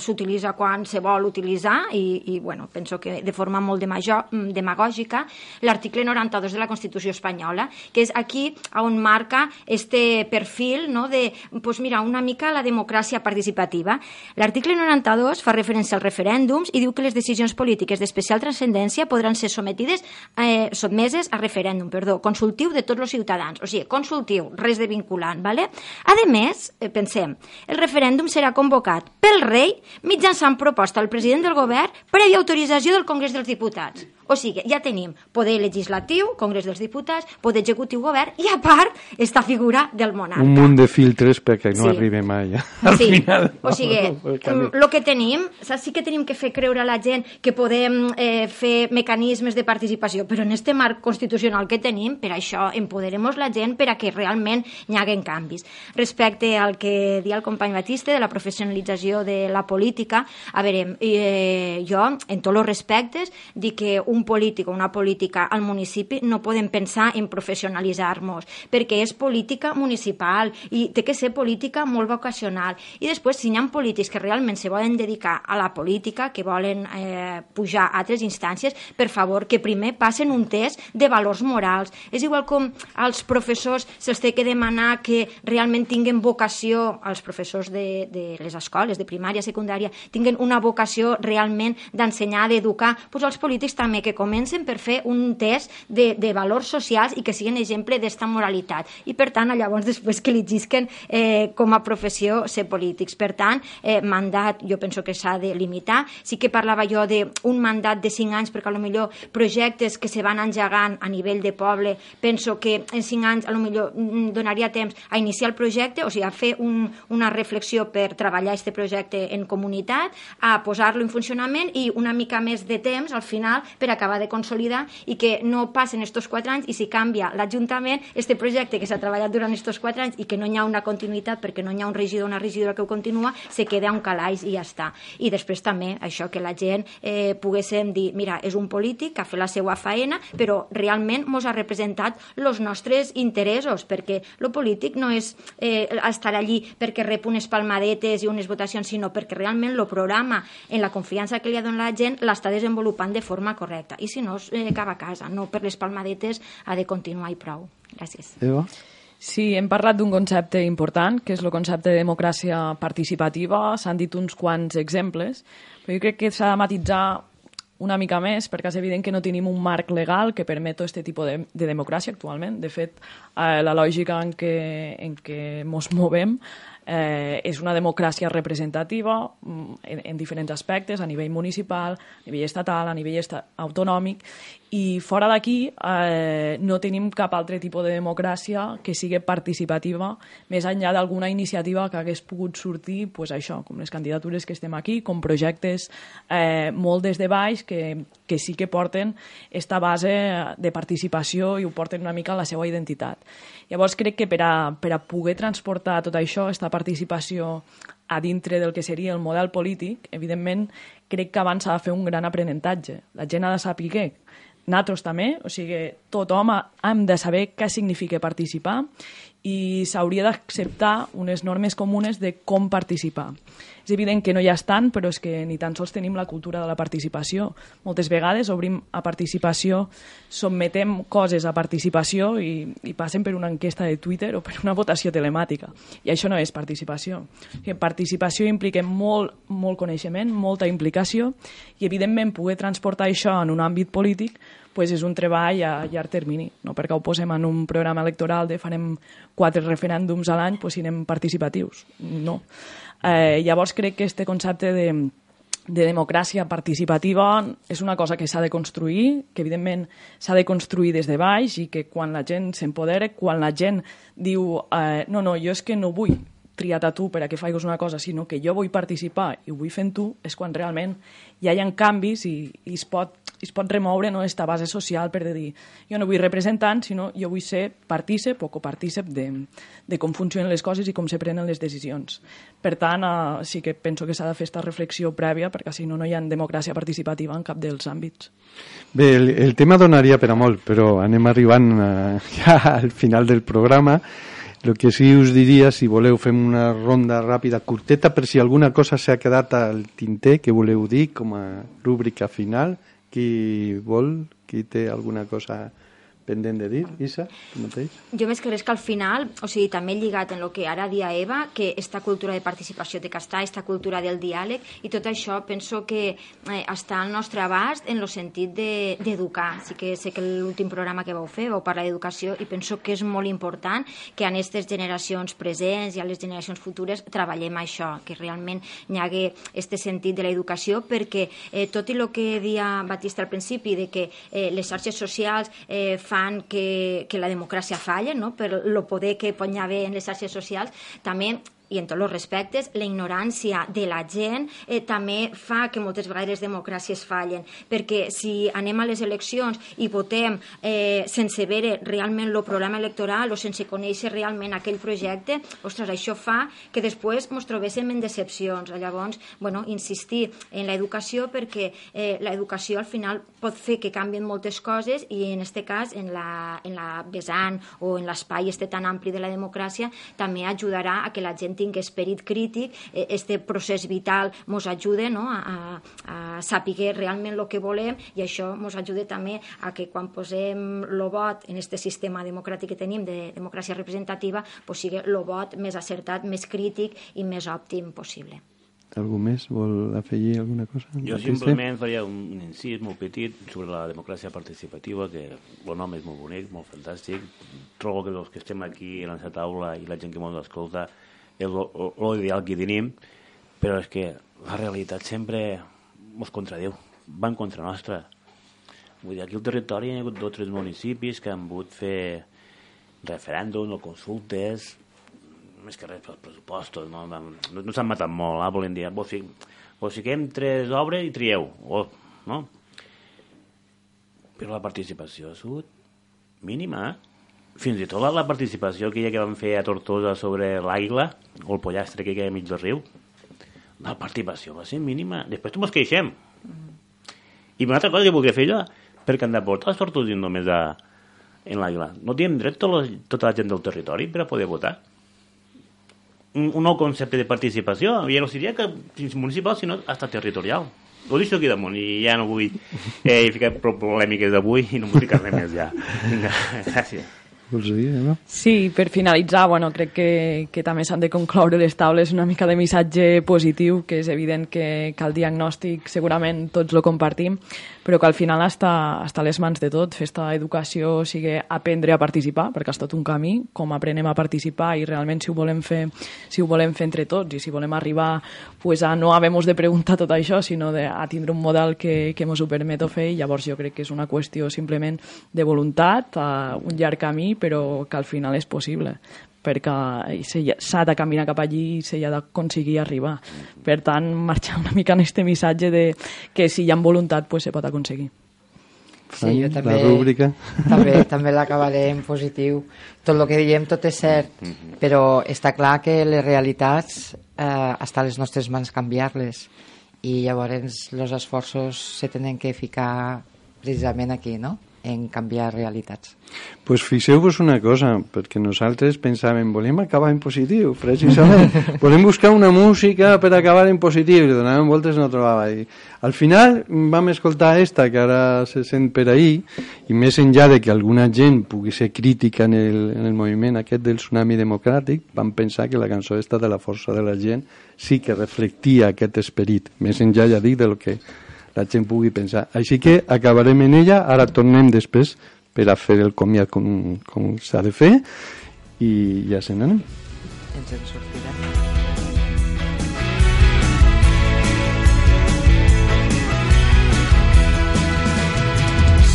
s'utilitza quan se vol utilitzar, i, i bueno, penso que de forma molt demajo, demagògica, l'article 92 de la Constitució espanyola, que és aquí on marca este perfil no, de, pues mira, una mica la democràcia participativa. L'article 92 fa referència als referèndums i diu que les decisions polítiques d'especial transcendència podran ser sometides, eh, sotmeses a referèndum, perdó, consultiu de tots els ciutadans, o sigui, consultiu, res de vinculant, ¿vale? A més, eh, pensem, el referèndum serà convocat pel rei mitjançant proposta al president del govern prèvia autorització del Congrés dels Diputats. O sigui, ja tenim poder legislatiu, Congrés dels Diputats, poder executiu govern i, a part, esta figura del monarca. Un munt de filtres perquè no Sí. arribi mai. eh? Al sí, final, o sigui, no, el el que tenim, saps? sí que tenim que fer creure a la gent que podem eh, fer mecanismes de participació, però en este marc constitucional que tenim, per això empoderem la gent per a que realment hi haguen canvis. Respecte al que dia el company Batiste de la professionalització de la política, a veure, eh, jo, en tots els respectes, dic que un un polític o una política al municipi no podem pensar en professionalitzar-nos, perquè és política municipal i té que ser política molt vocacional. I després, si hi ha polítics que realment se volen dedicar a la política, que volen eh, pujar a altres instàncies, per favor, que primer passen un test de valors morals. És igual com als professors se'ls té que demanar que realment tinguen vocació, als professors de, de les escoles, de primària, secundària, tinguen una vocació realment d'ensenyar, d'educar, doncs els polítics també que comencen per fer un test de, de valors socials i que siguin exemple d'esta moralitat. I per tant, llavors després que elegisquen eh, com a professió ser polítics. Per tant, eh, mandat jo penso que s'ha de limitar. Sí que parlava jo d'un mandat de 5 anys perquè a lo millor projectes que se van engegant a nivell de poble, penso que en 5 anys a lo millor mm, donaria temps a iniciar el projecte, o sigui, a fer un, una reflexió per treballar aquest projecte en comunitat, a posar-lo en funcionament i una mica més de temps al final per acabar de consolidar i que no passen estos 4 anys i si canvia l'Ajuntament, este projecte que s'ha treballat durant estos 4 anys i que no hi ha una continuïtat perquè no hi ha un regidor o una regidora que ho continua, se queda un calaix i ja està. I després també això que la gent eh, poguéssim dir, mira, és un polític que ha fet la seva faena, però realment mos ha representat els nostres interessos, perquè lo polític no és eh, estar allí perquè rep unes palmadetes i unes votacions, sinó perquè realment el programa, en la confiança que li ha donat la gent, l'està desenvolupant de forma correcta. I si no, eh, acaba a casa, no per les palmadetes ha de continuar i prou. Gràcies. Eva? Sí, hem parlat d'un concepte important, que és el concepte de democràcia participativa. S'han dit uns quants exemples, però jo crec que s'ha de matitzar una mica més, perquè és evident que no tenim un marc legal que permet aquest tipus de, de democràcia actualment. De fet, eh, la lògica en què, en què mos movem eh, és una democràcia representativa mm, en, en diferents aspectes, a nivell municipal, a nivell estatal, a nivell esta autonòmic, i fora d'aquí eh, no tenim cap altre tipus de democràcia que sigui participativa, més enllà d'alguna iniciativa que hagués pogut sortir, pues això, com les candidatures que estem aquí, com projectes eh, molt des de baix que, que sí que porten esta base de participació i ho porten una mica a la seva identitat. Llavors crec que per a, per a poder transportar tot això, esta participació a dintre del que seria el model polític, evidentment crec que abans s'ha de fer un gran aprenentatge. La gent ha de saber què, nosaltres també, o sigui, tothom hem de saber què significa participar i s'hauria d'acceptar unes normes comunes de com participar. És evident que no hi ha tant, però és que ni tan sols tenim la cultura de la participació. Moltes vegades obrim a participació, sotmetem coses a participació i, i passen per una enquesta de Twitter o per una votació telemàtica. I això no és participació. Sigui, participació implica molt, molt coneixement, molta implicació i, evidentment, poder transportar això en un àmbit polític pues és un treball a llarg termini, no perquè ho posem en un programa electoral de farem quatre referèndums a l'any, pues siguem participatius. No. Eh, llavors crec que este concepte de, de democràcia participativa és una cosa que s'ha de construir, que evidentment s'ha de construir des de baix i que quan la gent s'empodera, quan la gent diu eh, no, no, jo és que no vull triat a tu per a que faigues una cosa, sinó que jo vull participar i ho vull fent tu, és quan realment hi ha canvis i, i es, pot, es pot remoure no, esta base social per dir jo no vull representant, sinó jo vull ser partícip o copartícip de, de com funcionen les coses i com se prenen les decisions. Per tant, eh, sí que penso que s'ha de fer aquesta reflexió prèvia perquè si no, no hi ha democràcia participativa en cap dels àmbits. Bé, el, el tema donaria per a molt, però anem arribant eh, ja al final del programa. El que sí us diria, si voleu, fem una ronda ràpida, curteta, per si alguna cosa s'ha quedat al tinter que voleu dir com a rúbrica final. Qui vol? Qui té alguna cosa pendent de dir? Isa, tu mateix? Jo més que res que al final, o sigui, també lligat en el que ara dia Eva, que esta cultura de participació té que estar, esta cultura del diàleg, i tot això penso que eh, està al nostre abast en el sentit de- d'educar. De, sí que sé que l'últim programa que vau fer vau parlar d'educació i penso que és molt important que en aquestes generacions presents i a les generacions futures treballem això, que realment hi hagi este sentit de l'educació perquè eh, tot i el que dia Batista al principi de que eh, les xarxes socials eh, fan que, que la democràcia falla no? per el poder que pot haver en les xarxes socials també i en tots els respectes, la ignorància de la gent eh, també fa que moltes vegades democràcies fallen, perquè si anem a les eleccions i votem eh, sense veure realment el programa electoral o sense conèixer realment aquell projecte, ostres, això fa que després ens trobéssim en decepcions. Llavors, bueno, insistir en l'educació perquè eh, l'educació al final pot fer que canvien moltes coses i en este cas, en la, en la vessant o en l'espai este tan ampli de la democràcia, també ajudarà a que la gent tingui esperit crític, eh, este procés vital mos ajuda no? a, a, a saber realment el que volem i això mos ajuda també a que quan posem el vot en este sistema democràtic que tenim de democràcia representativa, pues sigui el vot més acertat, més crític i més òptim possible. Algú més vol afegir alguna cosa? Jo simplement faria un, un incís molt petit sobre la democràcia participativa, que el nom és molt bonic, molt fantàstic. Trobo que els que estem aquí en aquesta taula i la gent que ens escolta l'ideal que tenim, però és que la realitat sempre ens contradiu, va en contra nostra. Vull dir, aquí al territori hi ha hagut dos o tres municipis que han volgut fer referèndums o consultes, més que res pels pressupostos, no, no, no s'han matat molt, eh? volem dir, vos, fi, vos fiquem tres obres i trieu, oh, no? Però la participació ha sigut mínima, eh? Fins i tot la, participació aquella que van fer a Tortosa sobre l'aigua, o el pollastre que queda mig del riu, la participació va ser mínima. Després tu mos queixem. I una altra cosa que volia fer jo, perquè han de portar els tortosins només a, en l'aigua. No tenim dret tota la, tota la gent del territori per a poder votar? un, un nou concepte de participació, ja no seria que municipal, sinó hasta territorial. Ho deixo aquí damunt i ja no vull eh, ficar polèmiques d'avui i no m'ho ficar res més ja. Vinga, gràcies. Vols dir, Eva? Sí, per finalitzar, bueno, crec que, que també s'han de concloure les taules una mica de missatge positiu, que és evident que, que el diagnòstic segurament tots lo compartim, però que al final està, està a les mans de tot. Fer esta educació sigui aprendre a participar, perquè és tot un camí, com aprenem a participar i realment si ho volem fer, si ho volem fer entre tots i si volem arribar pues, a no haver-nos de preguntar tot això, sinó de, a tindre un model que, que ens ho permet fer i llavors jo crec que és una qüestió simplement de voluntat, a un llarg camí, però que al final és possible perquè s'ha de caminar cap allí i s'hi ha d'aconseguir arribar. Per tant, marxar una mica en este missatge de que si hi ha voluntat pues, se pot aconseguir. Sí, jo també, La rúbrica. també, també l'acabaré en positiu. Tot el que diem, tot és cert, però està clar que les realitats eh, està a les nostres mans canviar-les i llavors els esforços se tenen que ficar precisament aquí, no? En canviar realitats. pues fixeu-vos una cosa, perquè nosaltres pensàvem, volem acabar en positiu, precisament. volem buscar una música per acabar en positiu, i donàvem voltes no trobava. I al final vam escoltar esta, que ara se sent per ahir, i més enllà de que alguna gent pugui ser crítica en el, en el moviment aquest del tsunami democràtic, vam pensar que la cançó esta de la força de la gent sí que reflectia aquest esperit, més enllà, ja dic, del que la gent pugui pensar. Així que acabarem en ella, ara tornem després per a fer el comiat com, com s'ha de fer i ja se n'anem. Ens en sortirem.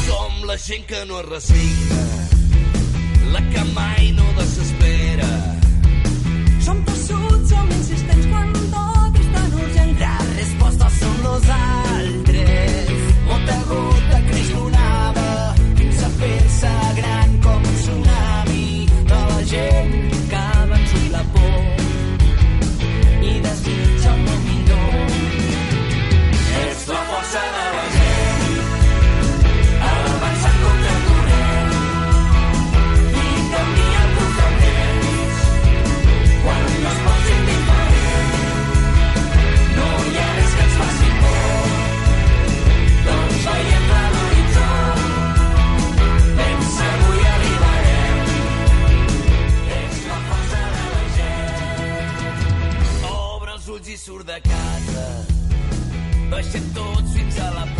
Som la gent que no es resigna, la que mai no desespera. Som tossuts, som insistents quan tot és tan urgent. La resposta són los altres. Baixem tots fins a la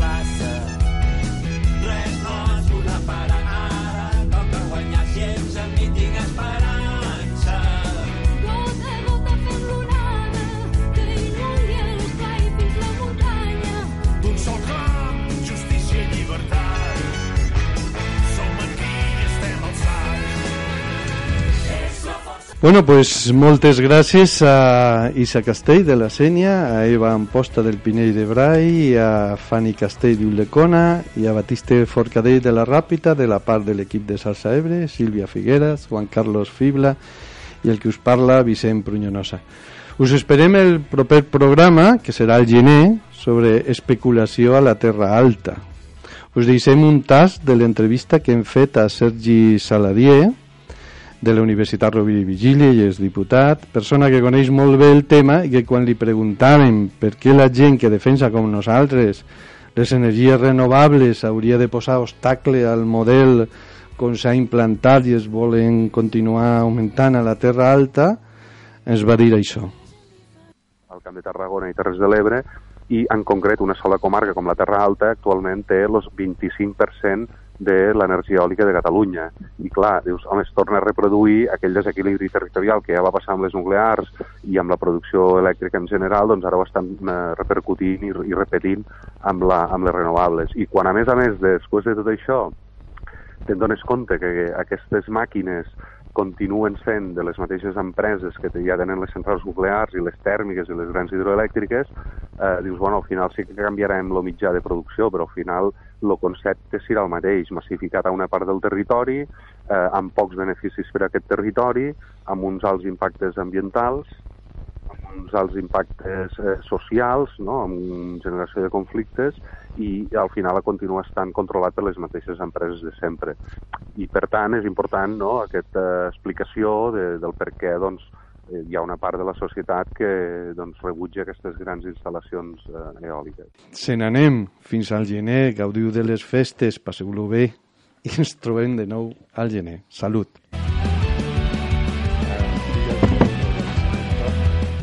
Bueno, pues moltes gràcies a Isa Castell de la Sènia, a Eva Amposta del Pinell de Brai, a Fanny Castell d'Ullecona i a Batiste Forcadell de la Ràpita de la part de l'equip de Salsa Ebre, Sílvia Figueras, Juan Carlos Fibla i el que us parla, Vicent Prunyonosa. Us esperem el proper programa, que serà el gener, sobre especulació a la Terra Alta. Us deixem un tas de l'entrevista que hem fet a Sergi Saladier, de la Universitat Rovira i Vigília i és diputat, persona que coneix molt bé el tema i que quan li preguntàvem per què la gent que defensa com nosaltres les energies renovables hauria de posar obstacle al model com s'ha implantat i es volen continuar augmentant a la Terra Alta, ens va dir això. al Camp de Tarragona i Terres de l'Ebre i en concret una sola comarca com la Terra Alta actualment té el 25% de l'energia eòlica de Catalunya. I clar, dius, home, es torna a reproduir aquell desequilibri territorial que ja va passar amb les nuclears i amb la producció elèctrica en general, doncs ara ho estan eh, repercutint i, i repetint amb, la, amb les renovables. I quan a més a més, després de tot això, te'n dones compte que aquestes màquines continuen sent de les mateixes empreses que ja tenen les centrals nuclears i les tèrmiques i les grans hidroelèctriques, eh, dius, bueno, al final sí que canviarem el mitjà de producció, però al final el concepte serà el mateix, massificat a una part del territori, eh, amb pocs beneficis per a aquest territori, amb uns alts impactes ambientals, uns alts impactes eh, socials, no? amb generació de conflictes, i al final continua estant controlat per les mateixes empreses de sempre. I per tant és important no? aquesta explicació de, del per què doncs, eh, hi ha una part de la societat que doncs, rebutja aquestes grans instal·lacions eh, eòliques. Se n'anem fins al gener, gaudiu de les festes, passeu-lo bé i ens trobem de nou al gener. Salut!